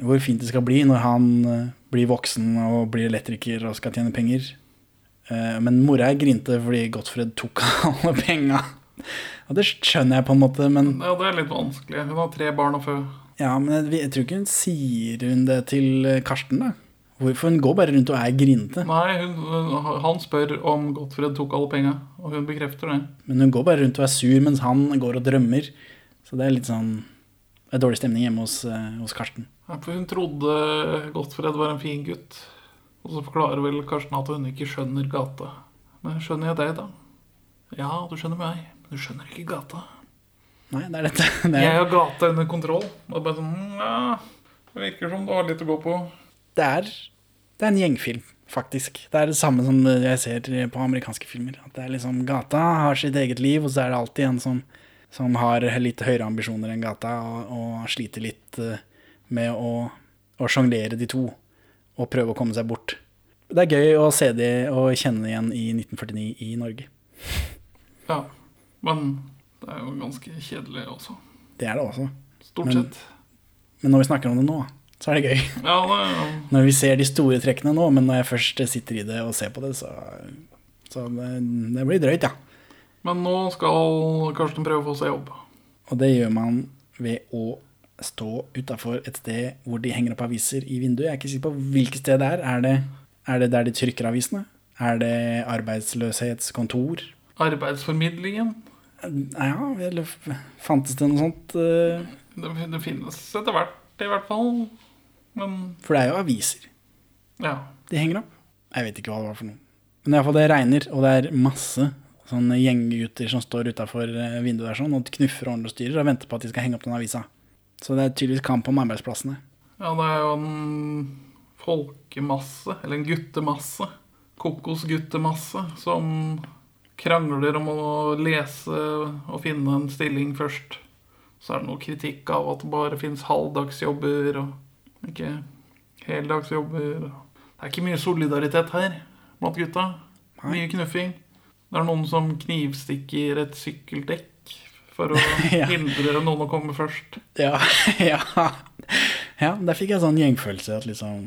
[SPEAKER 1] Hvor fint det skal bli når han eh, blir voksen og blir elektriker og skal tjene penger. Eh, men mora grinte fordi Gottfred tok [laughs] alle penga. Og det skjønner jeg på en måte, men
[SPEAKER 2] Ja, det er litt vanskelig. Hun har tre barn å fø.
[SPEAKER 1] Ja, men jeg, jeg tror ikke hun sier hun det til eh, Karsten, da. Hvorfor hun går bare rundt og er grinete.
[SPEAKER 2] Nei, hun, han spør om Gottfred tok alle penga, og hun bekrefter det.
[SPEAKER 1] Men hun går bare rundt og er sur mens han går og drømmer. Så det er litt sånn Det er dårlig stemning hjemme hos, eh, hos Karsten.
[SPEAKER 2] Ja, for hun trodde Gottfred var en fin gutt. Og så forklarer vel Karsten at hun ikke skjønner gata. Men skjønner jeg deg, da? Ja, du skjønner meg, men du skjønner ikke gata.
[SPEAKER 1] Nei, det er dette. [laughs] Det
[SPEAKER 2] Jeg
[SPEAKER 1] er,
[SPEAKER 2] har gata under kontroll. Og det er bare sånn, ja, det virker som du har litt å gå på.
[SPEAKER 1] det er, det er en gjengfilm, faktisk. Det er det samme som jeg ser på amerikanske filmer. At det er liksom Gata har sitt eget liv, og så er det alltid en som, som har litt høyere ambisjoner enn gata, og, og sliter litt eh, med å, å sjonglere de to, og prøve å komme seg bort. Det er gøy å se de og kjenne igjen i 1949 i Norge.
[SPEAKER 2] Ja, men det er jo ganske kjedelig også.
[SPEAKER 1] Det er det også.
[SPEAKER 2] Stort
[SPEAKER 1] Men-
[SPEAKER 2] sett.
[SPEAKER 1] Men når vi snakker om det nå, så er det gøy.
[SPEAKER 2] Ja, det er jo [laughs]
[SPEAKER 1] Når vi ser de store trekkene nå, men når jeg først sitter i det og ser på det, så, så det, det blir drøyt, ja.
[SPEAKER 2] Men nå skal Karsten prøve å få seg jobb.
[SPEAKER 1] Og det gjør man ved å stå utafor et sted hvor de henger opp aviser i vinduet. Jeg er ikke sikker på hvilket sted det er. Er det, er det der de trykker avisene? Er det arbeidsløshetskontor?
[SPEAKER 2] Arbeidsformidlingen.
[SPEAKER 1] Ja, eller fantes det noe sånt? eh?
[SPEAKER 2] Det, det finnes etter hvert, i hvert fall. Men
[SPEAKER 1] For det er jo aviser
[SPEAKER 2] ja.
[SPEAKER 1] de henger opp. Jeg vet ikke hva det var for noe. Men i hvert fall det regner, og det er masse sånne gjenggutter som står utafor vinduet der sånn, og knuffer og ordner og styrer og venter på at de skal henge opp den avisa. Så det er tydeligvis kamp om arbeidsplassene.
[SPEAKER 2] Ja, det er jo en folkemasse, eller en guttemasse, kokosguttemasse, som krangler om å lese og finne en stilling først. Så er det noe kritikk av at det bare finnes halvdagsjobber og ikke heldagsjobber. Det er ikke mye solidaritet her blant gutta. Mye knuffing. Det er noen som knivstikker et sykkeldekk for å [laughs]
[SPEAKER 1] Ja.
[SPEAKER 2] hindre noen å komme først.
[SPEAKER 1] Ja, [laughs] ja. ja, der fikk jeg sånn gjengfølelse at liksom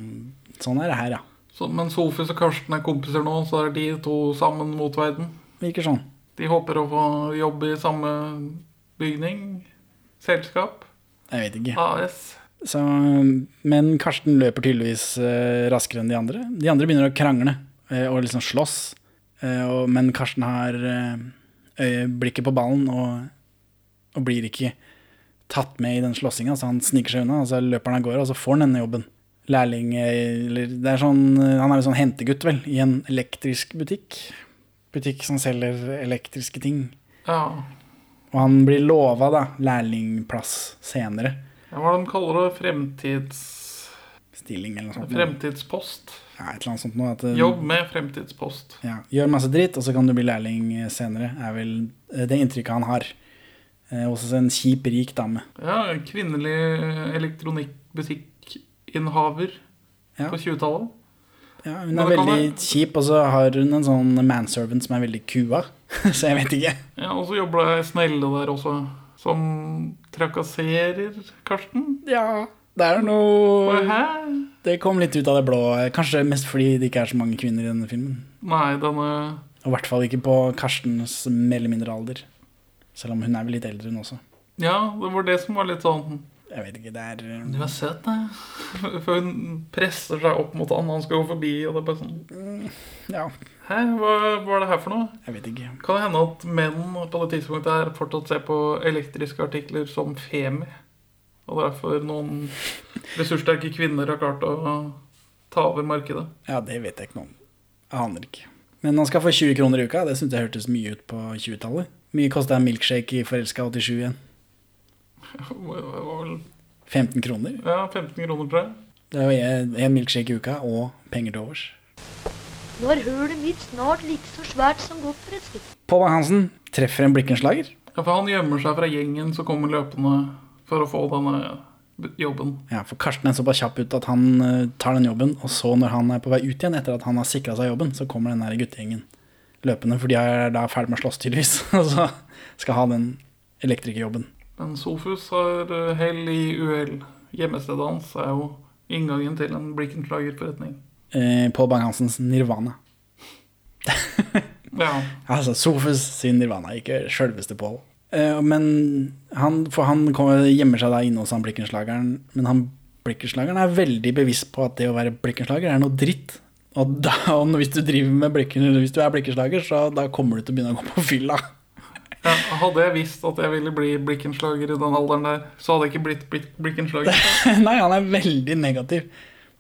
[SPEAKER 1] Sånn er det her, ja.
[SPEAKER 2] Så, men Sofus og Karsten er kompiser nå, så er de to sammen mot verden.
[SPEAKER 1] Virker sånn.
[SPEAKER 2] De håper å få jobb i samme bygning. Selskap.
[SPEAKER 1] Jeg vet ikke.
[SPEAKER 2] AS.
[SPEAKER 1] Så, men Karsten løper tydeligvis eh, raskere enn de andre. De andre begynner å krangle eh, og liksom slåss. Eh, men Karsten har øyeblikket blikket på ballen og, og blir ikke tatt med i den slåssinga, så han sniker seg unna, og så løper han av gårde, og så får han denne jobben. Lærling eh, Eller det er sånn Han er en sånn hentegutt, vel, i en elektrisk butikk. Butikk som selger elektriske ting.
[SPEAKER 2] Ja.
[SPEAKER 1] Og han blir lova da, lærlingplass senere.
[SPEAKER 2] ja. Hva er det de kaller det? Fremtids...
[SPEAKER 1] Stilling eller noe sånt.
[SPEAKER 2] Fremtidspost.
[SPEAKER 1] Ja, et eller annet sånt noe. At, eh,
[SPEAKER 2] Jobb med fremtidspost.
[SPEAKER 1] Ja, gjør masse dritt, og så kan du bli lærling senere, er vel eh, det inntrykket han har. Eh, Hos en kjip, rik dame.
[SPEAKER 2] Ja, en kvinnelig elektronikkbutikkinnehaver
[SPEAKER 1] Ja.
[SPEAKER 2] på 20-tallet.
[SPEAKER 1] Ja, hun er veldig kjip, og så har hun en sånn manservant som er veldig kua. [laughs] så jeg vet ikke.
[SPEAKER 2] Ja, Og så jobber det snelle der også, som trakasserer Karsten.
[SPEAKER 1] Ja, det er noe
[SPEAKER 2] Hæ?
[SPEAKER 1] Det kom litt ut av det blå. Kanskje mest fordi det ikke er så mange kvinner i denne filmen.
[SPEAKER 2] Nei, denne
[SPEAKER 1] Og i hvert fall ikke på Karstens mer eller mindre alder. Selv om hun er vel litt eldre, hun også.
[SPEAKER 2] Ja, det var det som var litt sånn
[SPEAKER 1] Jeg vet ikke, det er eh,
[SPEAKER 2] Du er søt, da. [laughs] For hun presser seg opp mot han, han skal gå forbi, og det er bare sånn
[SPEAKER 1] Ja,
[SPEAKER 2] Hæ, hva, hva er det her for noe?
[SPEAKER 1] jeg vet ikke.
[SPEAKER 2] Kan det hende at menn på det tidspunktet her fortsatt ser på elektriske artikler som femi? Og derfor noen ressurssterke kvinner har klart å ta over markedet?
[SPEAKER 1] Ja, det vet jeg ikke noe om. Jeg aner ikke. Men han skal få 20 kroner i uka. Det syntes jeg hørtes mye ut på 20-tallet. Mye kosta en milkshake i Forelska 87 igjen?
[SPEAKER 2] Det var vel
[SPEAKER 1] 15 kroner?
[SPEAKER 2] Ja, 15 kroner, tror jeg.
[SPEAKER 1] Det er jo en- en milkshake i uka og penger til overs.
[SPEAKER 11] Nå er hølet mitt snart like så svært som Gottfred sitt.
[SPEAKER 1] Pål Bang-Hansen treffer en blikkenslager.
[SPEAKER 2] Ja, for han gjemmer seg fra gjengen som kommer løpende for å få denne jobben.
[SPEAKER 1] Ja, for Karsten er såpass kjapp ut at han eh, tar den jobben, og så når han er på vei ut igjen etter at han har sikra seg jobben, så kommer den der guttegjengen løpende, for de er da ferdig med å slåss, tydeligvis, [laughs] og så skal ha den elektrikerjobben.
[SPEAKER 2] Men Sofus har eh, hell i uhell. Hjemmestedet hans er jo inngangen til en blikkenslagerforretning.
[SPEAKER 1] Eh, Pål Bang-Hansens Nirvana.
[SPEAKER 2] Ja. [laughs]
[SPEAKER 1] Altså Sofus sin Nirvana, ikke sjølveste Pål. Eh, men han, for han kommer, gjemmer seg da inne hos han blikkenslageren, men han Blikkenslageren er veldig bevisst på at det å være blikkenslager er noe dritt. Og, da, og hvis du driver med blikken, hvis du er blikkenslager, så da kommer du til å begynne å gå på fylla.
[SPEAKER 2] Ja, hadde jeg visst at jeg ville bli blikkenslager i den alderen der, så hadde jeg ikke blitt blik blikkenslager. [laughs]
[SPEAKER 1] Nei, han er veldig negativ.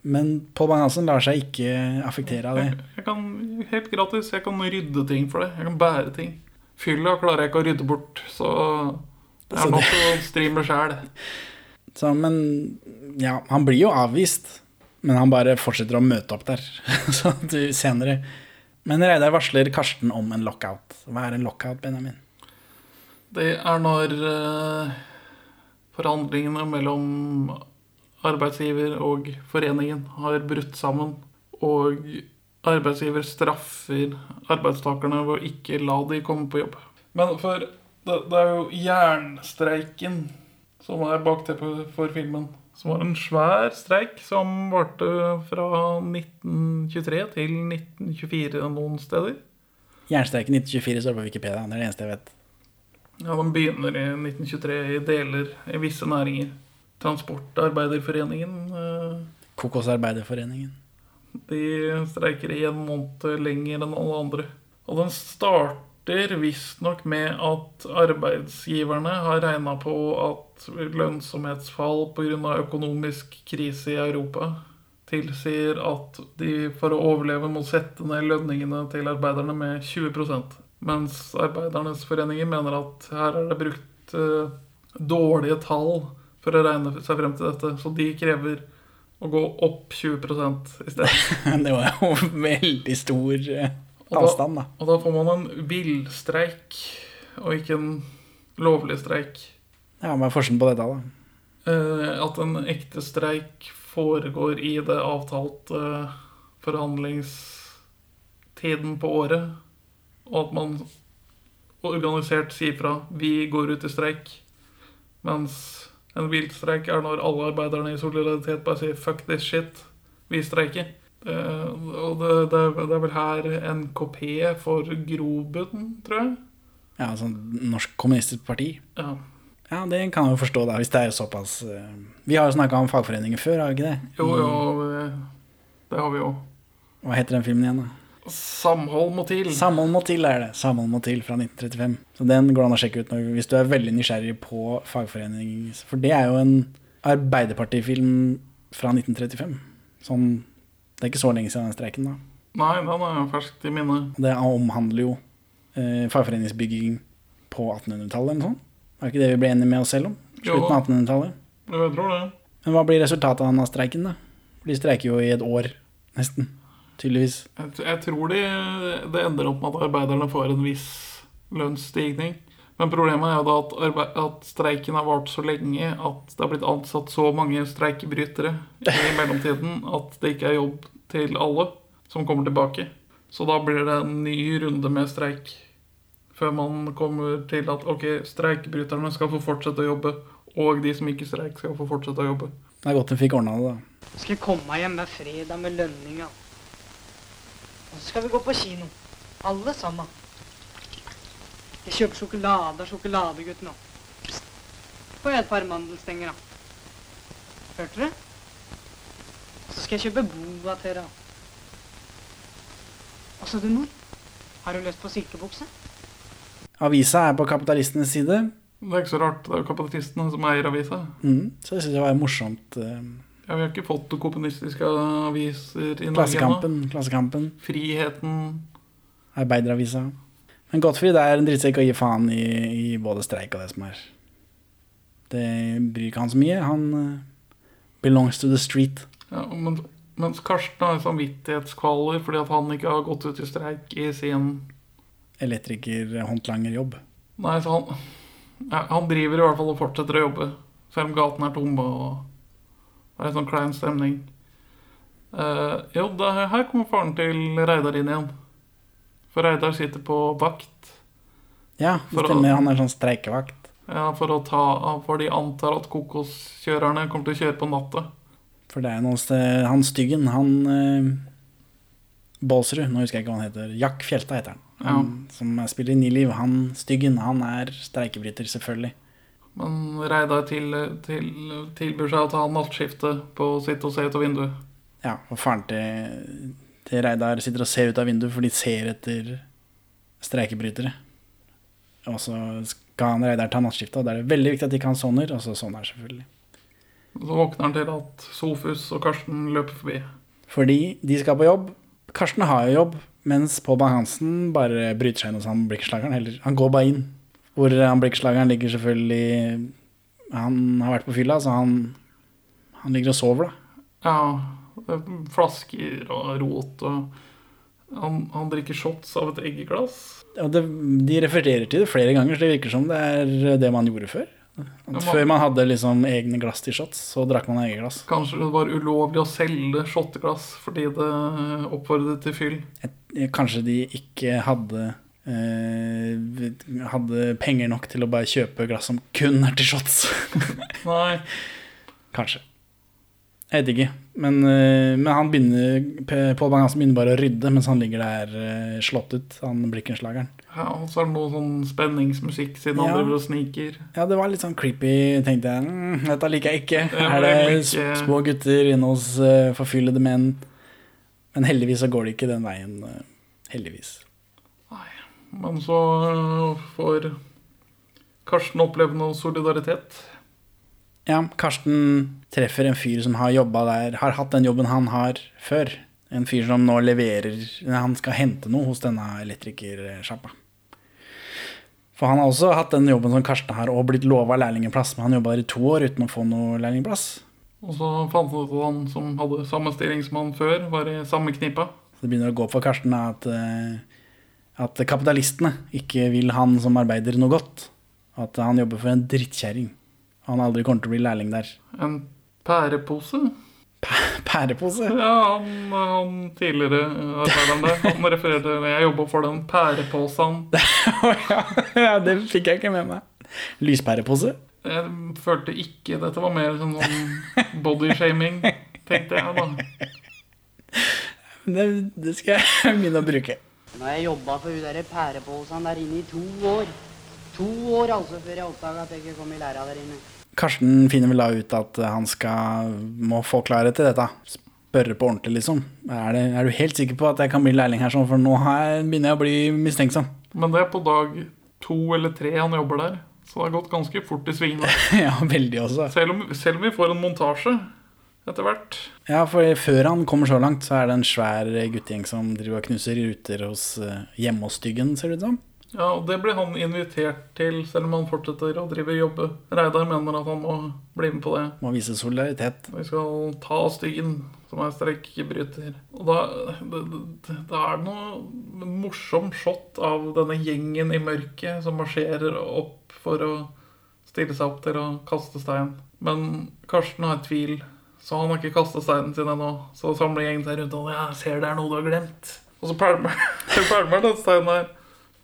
[SPEAKER 1] Men Pål Bang-Hansen lar seg ikke affektere av det.
[SPEAKER 2] Jeg kan, helt gratis, jeg kan rydde ting for det. Jeg kan bære ting. Fylla klarer jeg ikke å rydde bort, så det er nok
[SPEAKER 1] til
[SPEAKER 2] å stri med sjæl.
[SPEAKER 1] Men ja, han blir jo avvist. Men han bare fortsetter å møte opp der [laughs] senere. Men Reidar varsler Karsten om en lockout. Hva er en lockout, Benjamin?
[SPEAKER 2] Det er når eh, forhandlingene mellom arbeidsgiver og foreningen har brutt sammen, og arbeidsgiver straffer arbeidstakerne ved å ikke la de komme på jobb. Men for det, det er jo jernstreiken som er bakteppet for filmen. Som var en svær streik som varte fra 1923 til 1924 noen steder.
[SPEAKER 1] Jernstreiken 1924 står på Wikipedia. Det er det eneste jeg vet.
[SPEAKER 2] Ja, Den begynner i 1923 i deler i visse næringer. Transportarbeiderforeningen eh,
[SPEAKER 1] Kokosarbeiderforeningen.
[SPEAKER 2] de streiker i en måned lenger enn alle andre. Og den starter visstnok med at arbeidsgiverne har regna på at lønnsomhetsfall pga. økonomisk krise i Europa tilsier at de for å overleve må sette ned lønningene til arbeiderne med 20% Mens Arbeidernes foreninger mener at her er det brukt eh, dårlige tall for å regne seg frem til dette. Så de krever å gå opp 20 i stedet. [laughs]
[SPEAKER 1] det var jo veldig stor eh,
[SPEAKER 2] Og
[SPEAKER 1] avstand, da.
[SPEAKER 2] Og da får man en villstreik, og ikke en lovlig streik.
[SPEAKER 1] Ja, Hva er forskjellen på dette, da?
[SPEAKER 2] Eh, at en ekte streik foregår i det avtalte eh, forhandlingstiden på året, og at man organisert sier fra 'vi går ut i streik', mens en viltstreik er når alle arbeiderne i solidaritet bare sier 'fuck this shit', vi streiker. Eh, og det, det, det er vel her NKP for grobunn, tror jeg.
[SPEAKER 1] Ja, sånn Norsk Kommunistisk Parti.
[SPEAKER 2] Ja.
[SPEAKER 1] Ja, det kan jeg jo forstå, da, hvis det er såpass eh, Vi har jo snakka om fagforeninger før, har vi ikke det?
[SPEAKER 2] Jo, jo, det, det har vi jo.
[SPEAKER 1] Hva heter den filmen igjen, da?
[SPEAKER 2] Samhold må til.
[SPEAKER 1] Samhold må til er det. Samhold må til fra 1935. Så den går an å sjekke ut når, hvis du er veldig nysgjerrig på fagforening. For det er jo en Arbeiderpartifilm fra 1935. Sånn, det er ikke så lenge siden den streiken, da.
[SPEAKER 2] Nei, den er jo ferskt i minne.
[SPEAKER 1] Det omhandler jo eh, fagforeningsbygging på 1800-tallet eller noe sånt. Er ikke det vi ble enige med oss selv om? Slutten av 1800-tallet.
[SPEAKER 2] Jeg tror det.
[SPEAKER 1] Men hva blir resultatet av denne streiken, da? De streiker jo i et år, nesten. Tydeligvis.
[SPEAKER 2] Jeg, jeg tror de, det ender opp med at arbeiderne får en viss lønnsstigning. Men problemet er jo da at, arbeid, at streiken har vart så lenge at det har blitt ansatt så mange streikebrytere i [laughs] mellomtiden at det ikke er jobb til alle som kommer tilbake. Så da blir det en ny runde med streik. Før man kommer til at ok, streikebryterne skal få fortsette å jobbe, og de som ikke streik, skal få fortsette å jobbe.
[SPEAKER 1] Det er godt de fikk ordna det, da.
[SPEAKER 8] Skal komme hjem hver fredag med lønninga. Og så skal vi gå på kino. Alle sammen. Jeg kjøper sjokolade av sjokoladegutten òg. Får jeg et par mandelstenger, da. Hørte du? Så skal jeg kjøpe boa til deg. Og så du, mor? Har du lyst på silkebukse?
[SPEAKER 1] Avisa er på kapitalistenes side.
[SPEAKER 2] Det er ikke så rart, det er jo kapitalistene som eier avisa.
[SPEAKER 1] Mm, så det syns jeg var morsomt. eh,
[SPEAKER 2] Ja, Vi har ikke fått kommunistiske aviser i Norge ennå.
[SPEAKER 1] Klassekampen,
[SPEAKER 2] Friheten
[SPEAKER 1] Arbeideravisa. Men Gottfried er en drittsekk og gir faen i, i både streik og det som er. Det bryr ikke han så mye. Han uh, belongs to the street.
[SPEAKER 2] ja, men, Mens Karsten har samvittighetskvaler fordi at han ikke har gått ut i streik i sin
[SPEAKER 1] Elektriker-håndlangerjobb.
[SPEAKER 2] Nei, så han ja, Han driver i hvert fall og fortsetter å jobbe. Selv om gaten er tomme og det er en sånn klein stemning. Uh, jo, da, her kommer faren til Reidar inn igjen. For Reidar sitter på vakt.
[SPEAKER 1] Ja, det
[SPEAKER 2] å-
[SPEAKER 1] stemmer. Han er sånn streikevakt.
[SPEAKER 2] Ja, for, å ta, for de antar at kokoskjørerne kommer til å kjøre på natta.
[SPEAKER 1] For det er noe sted Han styggen, han eh, Baalsrud, nå husker jeg ikke hva han heter. Jack Fjelta heter han. han Som spiller i Niliv. Han styggen, han er streikebryter, selvfølgelig.
[SPEAKER 2] Men Reidar til, til, tilbyr seg å ta nattskifte på sitt og se ut av vinduet.
[SPEAKER 1] Ja, og faren til, til Reidar sitter og ser ut av vinduet, for de ser etter streikebrytere. Og så skal han Reidar ta nattskiftet, og da er det veldig viktig at ikke han og så sovner han selvfølgelig.
[SPEAKER 2] Så våkner han til at Sofus og Karsten løper forbi.
[SPEAKER 1] Fordi de skal på jobb. Karsten har jo jobb, mens Pål Bang-Hansen bare bryter seg inn hos han blikkslageren. Heller. han går bare inn. Hvor han blikkslageren ligger selvfølgelig Han har vært på fylla, så han, han ligger og sover, da.
[SPEAKER 2] Ja, er flasker og rot og han, han drikker shots av et eggeglass.
[SPEAKER 1] Ja, det, de refererer til det flere ganger, så det virker som det er det man gjorde før.
[SPEAKER 2] Man-
[SPEAKER 1] før man hadde liksom egne glass til shots, så drakk man eggeglass. glass.
[SPEAKER 2] Kanskje det var ulovlig å selge shotteglass fordi det oppfordret til fyll.
[SPEAKER 1] Eh, Kanskje de ikke hadde eh, Hadde penger nok til å bare kjøpe glass som kun er til shots. [laughs]
[SPEAKER 2] Nei.
[SPEAKER 1] Kanskje. Jeg vet ikke. Men, eh, men han begynner Pål Bang-Hansen begynner bare å rydde mens han ligger der eh, slått ut, han blikkenslageren.
[SPEAKER 2] Ja, og så er det noe sånn spenningsmusikk siden han
[SPEAKER 1] Ja.
[SPEAKER 2] driver og sniker.
[SPEAKER 1] Ja, det var litt sånn creepy, tenkte jeg. Mm, dette liker jeg ikke.
[SPEAKER 2] Her
[SPEAKER 1] er det
[SPEAKER 2] ikke-
[SPEAKER 1] små gutter inne hos uh, forfyllede menn? Men heldigvis så går det ikke den veien. heldigvis.
[SPEAKER 2] Men så får Karsten oppleve noe solidaritet.
[SPEAKER 1] Ja, Karsten treffer en fyr som har jobba der, har hatt den jobben han har før. En fyr som nå leverer Han skal hente noe hos denne elektrikersjappa. For han har også hatt den jobben som Karsten har, og blitt lova lærlingplass, men han jobba der i to år uten å få noe lærlingplass.
[SPEAKER 2] Og så fant han ut at han som hadde samme stilling som han før, var i samme knipa.
[SPEAKER 1] Så det begynner å gå for Karsten at, eh, at kapitalistene ikke vil han som arbeider noe godt. At han jobber for en drittkjerring. Han aldri kommer til å bli lærling der.
[SPEAKER 2] En pærepose.
[SPEAKER 1] Pærepose?
[SPEAKER 2] Ja, han, han tidligere arbeidende. Han refererte til Jeg jobba for den pæreposen. [laughs]
[SPEAKER 1] ja, det fikk jeg ikke med meg. Lyspærepose?
[SPEAKER 2] Jeg følte ikke Dette var mer sånn, sånn bodyshaming, tenkte jeg da.
[SPEAKER 1] Det, det skal jeg [laughs] begynne å bruke.
[SPEAKER 8] Nå har jeg jobba for hun der pæreposen der inne i to år. To år altså før jeg oppdaga at jeg ikke kom i læra der inne.
[SPEAKER 1] Karsten finner vel da ut at han skal, må få klarhet i dette. Spørre på ordentlig, liksom. Er, det, er du helt sikker på at jeg kan bli lærling her, sånn, for nå jeg, begynner jeg å bli mistenksom?
[SPEAKER 2] Men det er på dag to eller tre han jobber der. Så det har gått ganske fort i svingene. [laughs]
[SPEAKER 1] ja, veldig også.
[SPEAKER 2] Selv om, selv om vi får en montasje etter hvert.
[SPEAKER 1] Ja, for før han kommer så langt, så er det en svær guttegjeng som driver og knuser ruter hos uh, hjemme hos Styggen, ser det ut som.
[SPEAKER 2] Ja, og Det blir han invitert til, selv om han fortsetter å drive jobbe. Reidar mener at han må bli med på det.
[SPEAKER 1] Må vise solidaritet.
[SPEAKER 2] Vi skal ta Styggen, som er streikebryter. Og da, det, det, er det noe morsom shot av denne gjengen i mørket som marsjerer opp for å stille seg opp til å kaste stein. Men Karsten har tvil, så han har ikke kastet steinen sin ennå. Så samler gjengen seg rundt og ja, jeg ser det er noe du har glemt. Og så pælmer [laughs] han den steinen her,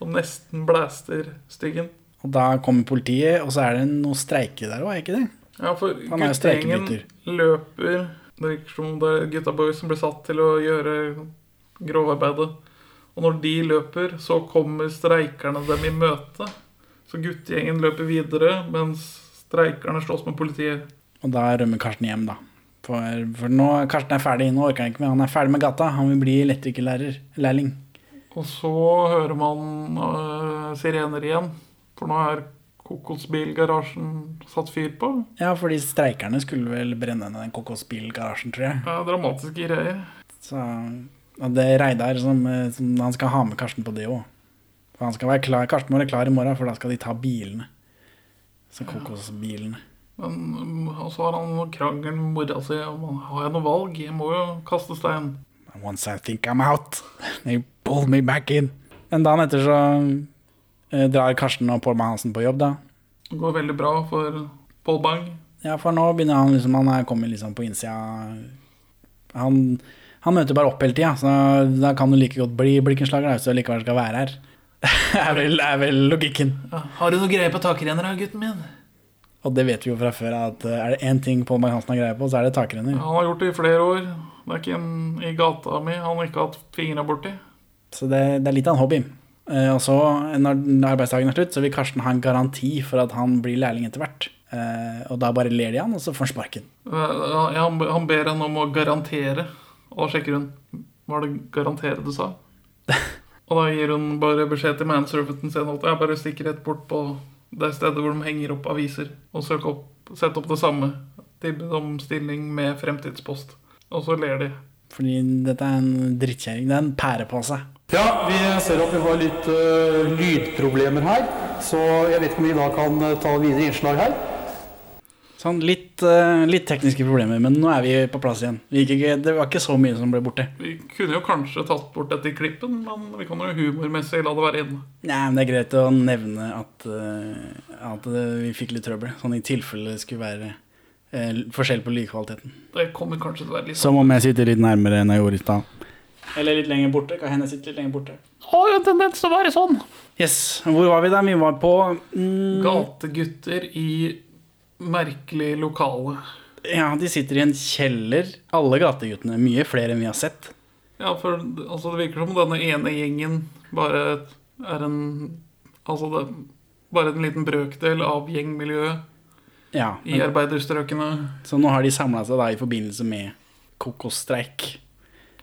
[SPEAKER 2] og nesten blæster Styggen.
[SPEAKER 1] Og da kommer politiet, og så er det noe streike der òg, er ikke det?
[SPEAKER 2] Ja, for guttegjengen løper Det virker som det er gutta boys som blir satt til å gjøre grovarbeidet. Og når de løper, så kommer streikerne dem i møte. Så guttegjengen løper videre, mens streikerne slåss med politiet.
[SPEAKER 1] Og da rømmer Karsten hjem, da. For, for nå Karsten er ferdig, nå orker han ikke mer. Han er ferdig med gata. Han vil bli elektrikerlærer.
[SPEAKER 2] Og så hører man uh, sirener igjen. For nå er kokosbilgarasjen satt fyr på.
[SPEAKER 1] Ja, fordi streikerne skulle vel brenne ned den kokosbilgarasjen, tror jeg.
[SPEAKER 2] Ja, dramatiske greier.
[SPEAKER 1] Så og det er Reidar som, eh, som Han skal ha med Karsten på det òg. For han skal være klar, Karsten må være klar i morgen, for da skal de ta bilene. Så kokosbilene.
[SPEAKER 2] Men um, og så har han noen krangel med mora si om har jeg noe valg. Jeg må jo kaste stein.
[SPEAKER 1] Once I think I'm out, [laughs] pull me back in. En dag etter så eh, drar Karsten og Pål Bang-Hansen på jobb, da.
[SPEAKER 2] Det går veldig bra for Pål Bang.
[SPEAKER 1] Ja, for nå begynner han liksom Han er kommet liksom på innsida. Han, han møter bare opp hele tida, så da kan du like godt bli blikkenslager hvis du likevel skal være her. [laughs] er, vel, er vel logikken.
[SPEAKER 2] Har du noe greie på takrenner da, gutten min?
[SPEAKER 1] Og det vet vi jo fra før, at eh, er det én ting Pål Bang-Hansen har greie på, så er det takrenner.
[SPEAKER 2] Han har gjort det i flere år. Det er ikke en i gata mi han har ikke har hatt fingra borti.
[SPEAKER 1] Så det, det er litt av en hobby. Eh, og så, når arbeidsdagen er slutt, så vil Karsten ha en garanti for at han blir lærling etter hvert. Eh, og da bare ler de han, og så får han sparken.
[SPEAKER 2] Ja, han, han ber henne om å garantere, og da sjekker hun Hva er det 'garantere' du sa? [laughs] og da gir hun bare beskjed til manservanten sin at jeg bare stikker rett bort på det stedet hvor de henger opp aviser, og søker opp, setter opp det samme. Tilbud om stilling med fremtidspost. Og så ler de.
[SPEAKER 1] Fordi dette er en drittkjerring. Det er en pærepose.
[SPEAKER 13] Ja, vi ser at vi har litt uh, lydproblemer her, så jeg vet ikke om vi da kan øh, ta videre innslag her.
[SPEAKER 1] Sånn litt, uh, litt tekniske problemer, men nå er vi på plass igjen. Vi gikk ikke, det var ikke så mye som ble borte.
[SPEAKER 2] Vi kunne jo kanskje tatt bort dette i klippen, men vi kan jo humormessig la det være inne.
[SPEAKER 1] Nei, men Det er greit å nevne at, uh, at eh, vi fikk litt trøbbel. Sånn i tilfelle det skulle være eh, forskjell på lydkvaliteten.
[SPEAKER 2] Det kommer kanskje til å være litt
[SPEAKER 1] Som om jeg sitter litt nærmere enn jeg gjorde i stad. Eller litt lenger borte. Kan hende sitte sitter litt lenger borte.
[SPEAKER 2] Har jo en tendens til å være sånn.
[SPEAKER 1] Yes, Hvor var vi da? Vi var på mm,
[SPEAKER 2] Gategutter i merkelig lokale.
[SPEAKER 1] Ja, de sitter i en kjeller, alle gateguttene. Mye flere enn vi har sett.
[SPEAKER 2] Ja, for altså, det virker som denne ene gjengen bare er en Altså det, bare en liten brøkdel av gjengmiljøet
[SPEAKER 1] Ja,
[SPEAKER 2] i arbeiderstrøkene.
[SPEAKER 1] Så nå har de samla seg da i forbindelse med kokosstreik.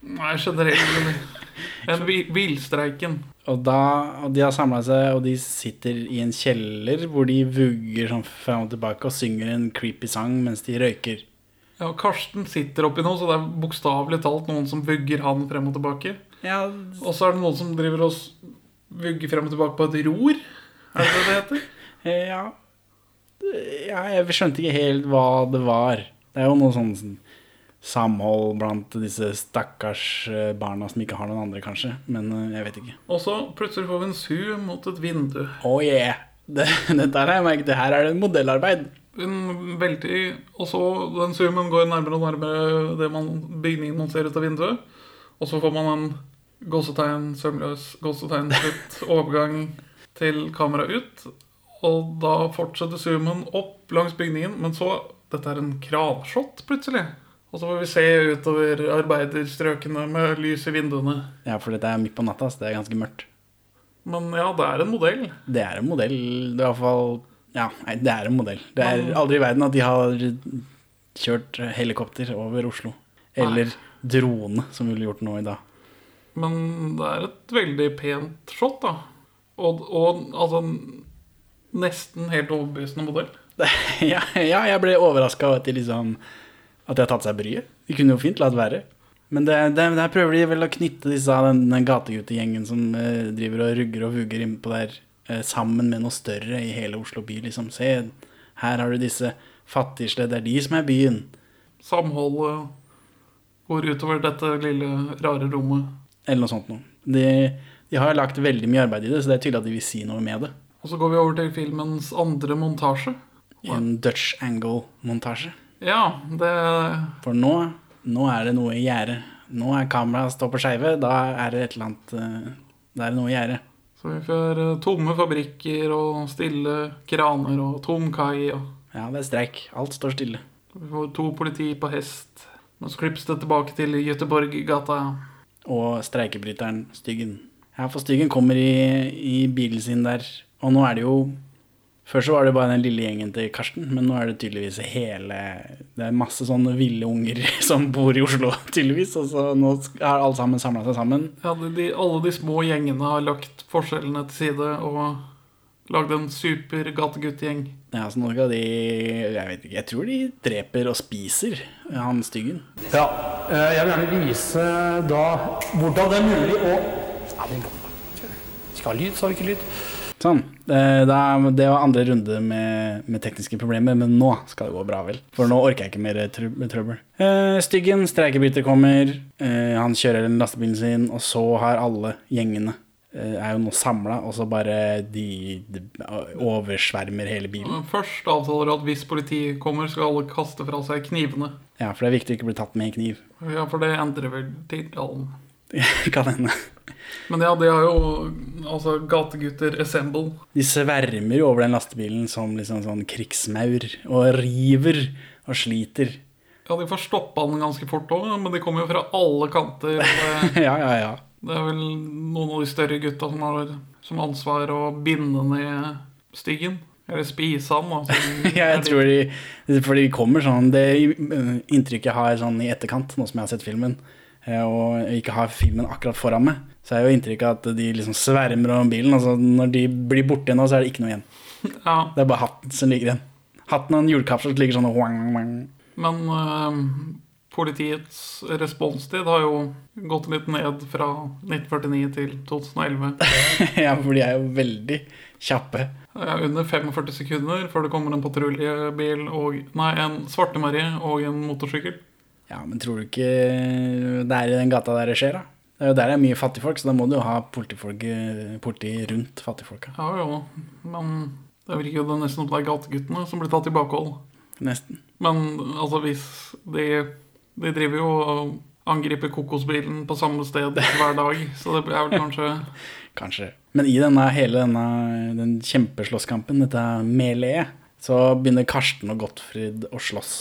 [SPEAKER 2] Nei, generelt [laughs] En bilstreiken.
[SPEAKER 1] Og, da, og de har samla seg, og de sitter i en kjeller hvor de vugger sånn fram og tilbake og synger en creepy sang mens de røyker.
[SPEAKER 2] Ja, og Karsten sitter oppi noe, så det er bokstavelig talt noen som vugger han frem og tilbake. Ja. Og så er det noen som driver og vugger frem og tilbake på et ror. Er det det det heter? [laughs]
[SPEAKER 1] Ja. ja Jeg skjønte ikke helt hva det var. Det er jo noe sånn samhold blant disse stakkars eh, barna som ikke har noen andre, kanskje. Men eh, jeg vet ikke.
[SPEAKER 2] Og så plutselig får vi en zoom mot et vindu.
[SPEAKER 1] Oh yeah! [laughs] Det, dette har jeg merket. Her er det modellarbeid.
[SPEAKER 2] En veldig, og så den zoomen går nærmere og nærmere det man, bygningen man ser ut av vinduet. Og så får man en gåsetegn, sømløs gåsetegn, slutt, [laughs] overgang til kamera ut. Og da fortsetter zoomen opp langs bygningen, men så Dette er en kravshot, plutselig. Og så får vi se utover arbeiderstrøkene med lys i vinduene.
[SPEAKER 1] Ja, for dette er midt på natta, så det er ganske mørkt.
[SPEAKER 2] Men ja, det er en modell.
[SPEAKER 1] Det er en modell. Det er i hvert fall Ja, nei, det er en modell. Det er
[SPEAKER 2] Men-
[SPEAKER 1] aldri i verden at de har kjørt helikopter over Oslo. Eller drone, som vi ville gjort nå i dag.
[SPEAKER 2] Men det er et veldig pent shot, da. Og, og altså Nesten helt overbevisende modell. [laughs]
[SPEAKER 1] ja, ja, jeg ble overraska over at de liksom At de har tatt seg bryet. De kunne jo fint latt være. Men det, det, der prøver de vel å knytte disse den, den gateguttegjengen som eh, driver og rugger og vugger innpå der, eh, sammen med noe større i hele Oslo by. Liksom. Se, her har du disse fattigsle. Det er de som er byen.
[SPEAKER 2] Samholdet går utover dette lille, rare rommet.
[SPEAKER 1] Eller noe sånt noe. De, de har lagt veldig mye arbeid i det, så det er tydelig at de vil si noe med det.
[SPEAKER 2] Og så går vi over til filmens andre montasje.
[SPEAKER 1] En Dutch angle-montasje.
[SPEAKER 2] Ja, det
[SPEAKER 1] For nå, nå er det noe i gjære. Nå er kameraet står på skeive. Da er det et eller annet eh, Da er det noe i gjære.
[SPEAKER 2] Så vi får eh, tomme fabrikker og stille kraner og tom kai. Og
[SPEAKER 1] Ja, det er streik. Alt står stille.
[SPEAKER 2] vi får to politi på hest. Nå klippes det tilbake til Göteborggata.
[SPEAKER 1] Og streikebryteren Styggen. Ja, for Styggen kommer i, i bilen sin der. Og nå er det jo Før så var det bare den lille gjengen til Karsten, men nå er det tydeligvis hele Det er masse sånne ville unger [laughs] som bor i Oslo, tydeligvis. Og så nå har alle sammen samla seg sammen.
[SPEAKER 2] Ja, de, de, alle de små gjengene har lagt forskjellene til side og lagd en super gateguttgjeng.
[SPEAKER 1] Ja, så nå skal de Jeg vet ikke, jeg tror de dreper og spiser han Styggen.
[SPEAKER 13] Ja, eh, jeg vil gjerne vise da hvordan det er mulig å ja, men, Skal ha lyd, så har vi ikke lyd.
[SPEAKER 1] Sånn. Eh, det var andre runde med, med tekniske problemer, men nå skal det gå bra, vel. For nå orker jeg ikke mer trø trøbbel. Eh, Styggen, streikebryter, kommer. Eh, han kjører den lastebilen sin, og så har alle gjengene eh, er jo nå samla, og så bare de, de oversvermer hele bilen.
[SPEAKER 2] Først avtaler at hvis politiet kommer, skal alle kaste fra seg knivene.
[SPEAKER 1] Ja, for det er viktig å ikke bli tatt med en kniv.
[SPEAKER 2] Ja, for det endrer vel tittelen. [laughs]
[SPEAKER 1] kan hende.
[SPEAKER 2] Men ja, det har jo altså gategutter assemble.
[SPEAKER 1] De svermer jo over den lastebilen som liksom sånn krigsmaur, og river og sliter.
[SPEAKER 2] Ja, de får stoppa den ganske fort òg, men de kommer jo fra alle kanter. [laughs]
[SPEAKER 1] Ja, ja, ja.
[SPEAKER 2] det er vel noen av de større gutta som har som ansvar å binde ned styggen. Eller spise han. da, [laughs]
[SPEAKER 1] Ja, jeg tror de For de kommer sånn Det inntrykket jeg har sånn i etterkant, nå som jeg har sett filmen, eh, og ikke har filmen akkurat foran meg, så er jo inntrykket at de liksom svermer om bilen. Altså når de blir borte nå, så er det ikke noe igjen. [laughs]
[SPEAKER 2] Ja.
[SPEAKER 1] Det er bare hatten som ligger igjen. Hatten og en hjulkapsel som ligger sånn wang, wang.
[SPEAKER 2] Men øh, politiets responstid har jo gått litt ned fra 1949 til 2011. [laughs]
[SPEAKER 1] Ja, for de er jo veldig kjappe.
[SPEAKER 2] Ja, under 45 sekunder før det kommer en patruljebil og Nei, en svartemarie og en motorsykkel.
[SPEAKER 1] Ja, men tror du ikke det er i den gata der det skjer, da? Det er jo der det er mye fattigfolk, så da må du jo ha eh, politi rundt fattigfolka.
[SPEAKER 2] Ja jo, men det virker jo nesten som det er gateguttene som blir tatt i bakhold.
[SPEAKER 1] Nesten.
[SPEAKER 2] Men altså, hvis de De driver jo og angriper kokosbilen på samme sted hver dag, så det er vel [laughs] kanskje
[SPEAKER 1] Kanskje. Men i denne, hele denne den kjempeslåsskampen, dette meleet, så begynner Karsten og Gottfrid å slåss.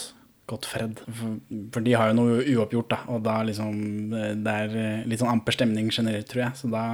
[SPEAKER 1] Gottfred. For, for de har jo noe uoppgjort, da. Og da liksom Det er litt sånn amper stemning generelt, tror jeg. Så da,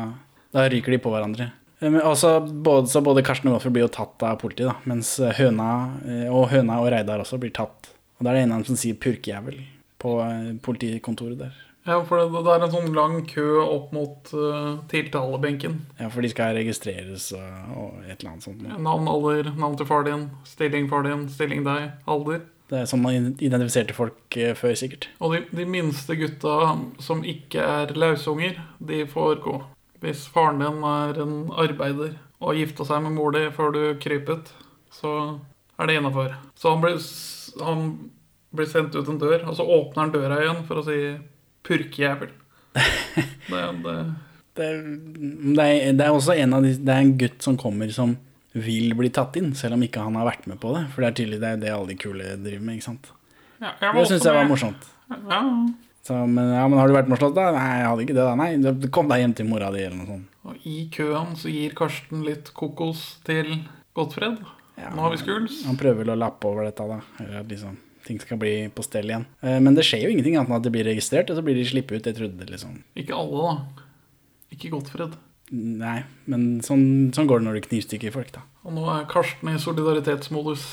[SPEAKER 1] da ryker de på hverandre. Eh, Men også, både, så både Karsten og Godtfred blir jo tatt av politiet, da. Mens Høna eh, og Høna og Reidar også blir tatt. Og da er det en av dem som sier 'purkejævel' på eh, politikontoret der.
[SPEAKER 2] Ja, for det, det er en sånn lang kø opp mot uh, tiltalebenken.
[SPEAKER 1] Ja, for de skal registreres og, og et eller annet sånt. Ja,
[SPEAKER 2] Navn, alder, navn til far din, stilling far din, stilling deg, alder.
[SPEAKER 1] Det er sånn man identifiserte folk eh, før, sikkert.
[SPEAKER 2] Og de, de minste gutta som ikke er lausunger, de får gå. Hvis faren din er en arbeider og har gifta seg med mor di før du krypet, så er det innafor. Så han blir, han blir sendt ut en dør, og så åpner han døra igjen for å si 'purkejævel'. [laughs] Det, det,
[SPEAKER 1] Det det, det er også en av de Det er en gutt som kommer som vil bli tatt inn, selv om ikke han har vært med på det. For det er tydelig det er det alle de kule driver med, ikke sant.
[SPEAKER 2] ja, jeg
[SPEAKER 1] Det syns jeg var morsomt.
[SPEAKER 2] Ja,
[SPEAKER 1] Så, men, ja, men har du vært morsomt, da? Nei, jeg hadde ikke det, da. Nei, kom deg hjem til mora di, eller noe sånt.
[SPEAKER 2] og I køen så gir Karsten litt kokos til Gottfred. Nå har vi skuls.
[SPEAKER 1] Han prøver vel å lappe over dette, da. Eller liksom, ting skal bli på stell igjen. Eh, Men det skjer jo ingenting annet enn at det blir registrert, og så blir de sluppet ut. Jeg trodde liksom
[SPEAKER 2] Ikke alle, da. Ikke Gottfred.
[SPEAKER 1] Nei, men sånn, sånn går det når du knivstikker folk, da.
[SPEAKER 2] Og nå er Karsten i solidaritetsmodus.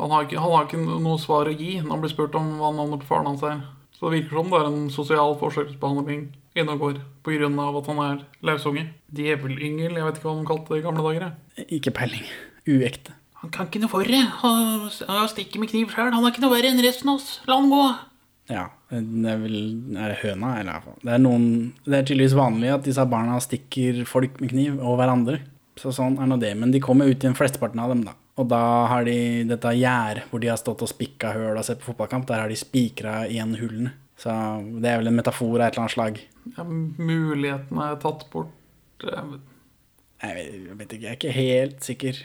[SPEAKER 2] Han har, ikke, han har ikke noe svar å gi når han blir spurt om hva navnet på faren hans er. Så det virker som det er en sosial forskjellsbehandling inne og går pga. at han er lausunge. Djevelyngel, jeg vet ikke hva de kalte det i gamle dager.
[SPEAKER 1] Ikke peiling. Uekte.
[SPEAKER 2] Han kan ikke noe for det. Han stikker med kniv sjøl. Han er ikke noe verre enn resten av oss. La han gå.
[SPEAKER 1] Ja, det er vel Er det høna, eller hva? Det er noen Det er tydeligvis vanlig at disse barna stikker folk med kniv, og hverandre. Så sånn er nå det. Men de kommer ut igjen, flesteparten av dem, da. Og da har de dette gjær hvor de har stått og spikka høl og sett på fotballkamp. Der har de spikra igjen hullene. Så det er vel en metafor av et eller annet slag.
[SPEAKER 2] Ja, muligheten er tatt bort. Jeg vet,
[SPEAKER 1] jeg vet ikke, jeg er ikke helt sikker.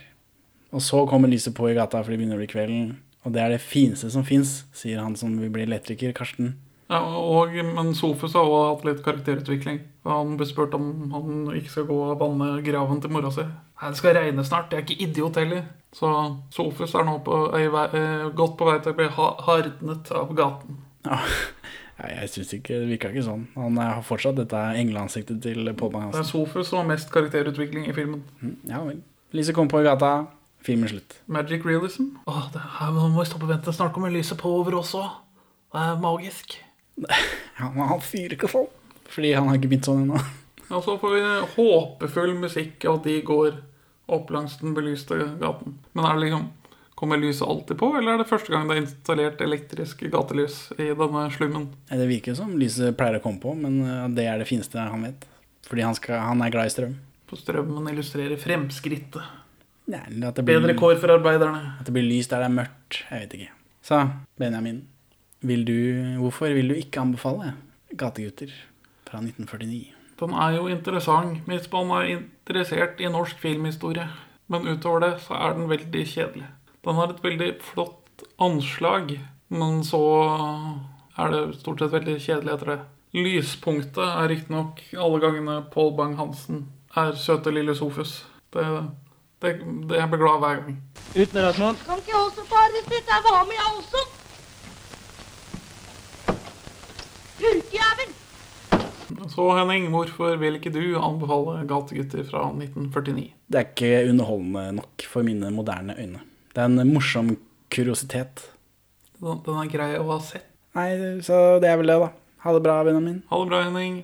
[SPEAKER 1] Og så kommer lyset på i gata, for det begynner å bli kvelden. Og det er det fineste som fins, sier han som vil bli elektriker, Karsten.
[SPEAKER 2] Ja, og, men Sofus har også hatt litt karakterutvikling. Han ble spurt om han ikke skal gå og banne graven til mora si. Nei, det skal regne snart. Jeg er ikke idiot heller. Så Sofus er nå på, er vei, eh, godt på vei til å bli hardnet av gaten.
[SPEAKER 1] Ja, Ja, jeg syns ikke det virka ikke sånn. Han har fortsatt dette engleansiktet til Paul
[SPEAKER 2] Det er Sofus som har mest karakterutvikling i filmen.
[SPEAKER 1] Ja vel. Lise kom på i gata, filmen slutt.
[SPEAKER 2] Magic realism. Åh, det her, nå må vi stoppe og vente. Snart kommer lyset på over oss òg. Det er magisk. [laughs]
[SPEAKER 1] Ja, men han fyrer ikke sånn. Fordi han har ikke begynt sånn ennå. [laughs]
[SPEAKER 2] Og så får vi håpefull musikk av at de går opp langs den belyste gaten. Men er det liksom Kommer lyset alltid på, eller er det første gang det er installert elektrisk gatelys i denne slummen?
[SPEAKER 1] Det virker som lyset pleier å komme på, men det er det fineste han vet. Fordi han, skal, han er glad i strøm.
[SPEAKER 2] For strømmen illustrerer fremskrittet.
[SPEAKER 1] Nei, at det blir,
[SPEAKER 2] Bedre kår for arbeiderne.
[SPEAKER 1] At det blir lyst der det er mørkt. Jeg vet ikke. Så, Benjamin. Vil du, hvorfor vil du ikke anbefale Gategutter fra 1949?
[SPEAKER 2] Den er jo interessant hvis man er interessert i norsk filmhistorie. Men utover det så er den veldig kjedelig. Den har et veldig flott anslag, men så er det stort sett veldig kjedelig etter det. Lyspunktet er riktignok alle gangene Paul Bang-Hansen er søte lille Sofus. Det, det, det jeg blir glad hver gang.
[SPEAKER 7] Ut med Rasmus.
[SPEAKER 10] Kan ikke jeg også få arrestert deg? Hva med jeg også?
[SPEAKER 2] Så Henning, hvorfor vil ikke du anbefale Gategutter fra 1949?
[SPEAKER 1] Det er ikke underholdende nok for mine moderne øyne. Det er en morsom kuriositet.
[SPEAKER 2] Den, den er grei å ha sett.
[SPEAKER 1] Nei, så det er vel det, da. Ha det bra, Benjamin.
[SPEAKER 2] Ha det bra, Henning.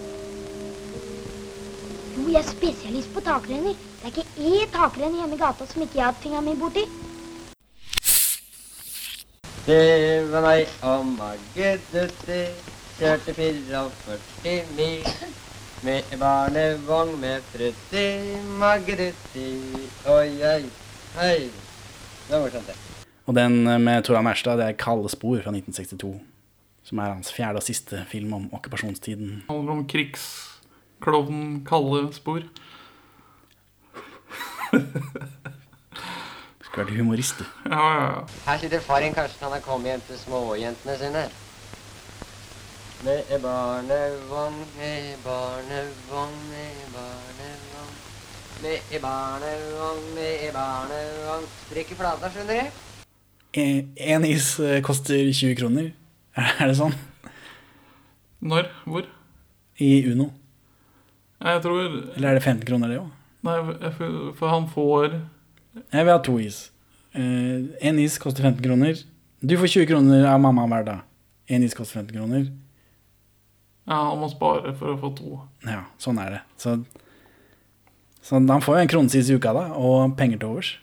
[SPEAKER 11] Jo, jeg er spesialist på takrenner. Det er ikke én takrenn hjemme i gata som ikke jeg har hatt fingeren min borti.
[SPEAKER 5] Det var meg og Margrethe. Kjørte 44 mil med barnevogn med Frutti Margrethe. Oi, oi, oi. Det var morsomt, det.
[SPEAKER 1] Og den med Toran Erstad, det er 'Kalde spor' fra 1962. Som er hans fjerde og siste film om okkupasjonstiden.
[SPEAKER 2] Det handler om krigsklovnen Kalle Spor.
[SPEAKER 1] Skulle vært humorist, du.
[SPEAKER 2] Ja, ja, ja.
[SPEAKER 5] Her sitter far din Karsten. Han har kommet hjem til småjentene sine. Med barnevogn, med barnevogn, med barnevogn. Med barnevogn, med barnevogn. Sprekker plata, skjønner du.
[SPEAKER 1] Én is eh, koster 20 kroner. Er det sånn?
[SPEAKER 2] Når? Hvor?
[SPEAKER 1] I Uno.
[SPEAKER 2] Jeg tror
[SPEAKER 1] Eller er det 15 kroner, det òg?
[SPEAKER 2] Nei, for, for han får
[SPEAKER 1] Jeg vil ha to is. Én is koster 15 kroner. Du får 20 kroner av mamma hver dag. Én is koster 15 kroner.
[SPEAKER 2] Ja, han må spare for å få to.
[SPEAKER 1] Ja, sånn er det. Så, så han får jo en kronesis i uka, da, og penger til overs.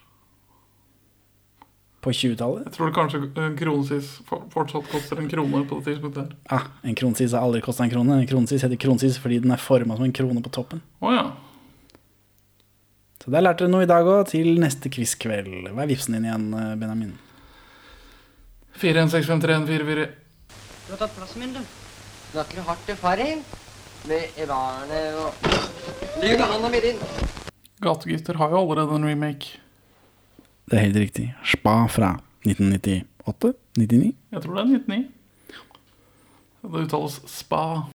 [SPEAKER 1] På 20-tallet.
[SPEAKER 2] Jeg tror det kanskje en kronesis fortsatt koster en krone på det tidspunktet her.
[SPEAKER 1] Ah, en kronesis har aldri kosta en krone. En kronesis heter kronesis fordi den er forma som en krone på toppen.
[SPEAKER 2] Oh, ja.
[SPEAKER 1] Så der lærte dere noe i dag òg, til neste quizkveld. Hva er vipsen din igjen, eh, Benjamin?
[SPEAKER 2] 41653144.
[SPEAKER 8] Du har tatt plassen min, du.
[SPEAKER 5] Snakker hardt til far din? Med barnevogn. Lyver han og mirin.
[SPEAKER 2] Gategifter har jo allerede en remake.
[SPEAKER 1] Det er helt riktig. Spa fra 1998? 99?
[SPEAKER 2] Jeg tror det er 1999. Det uttales spa.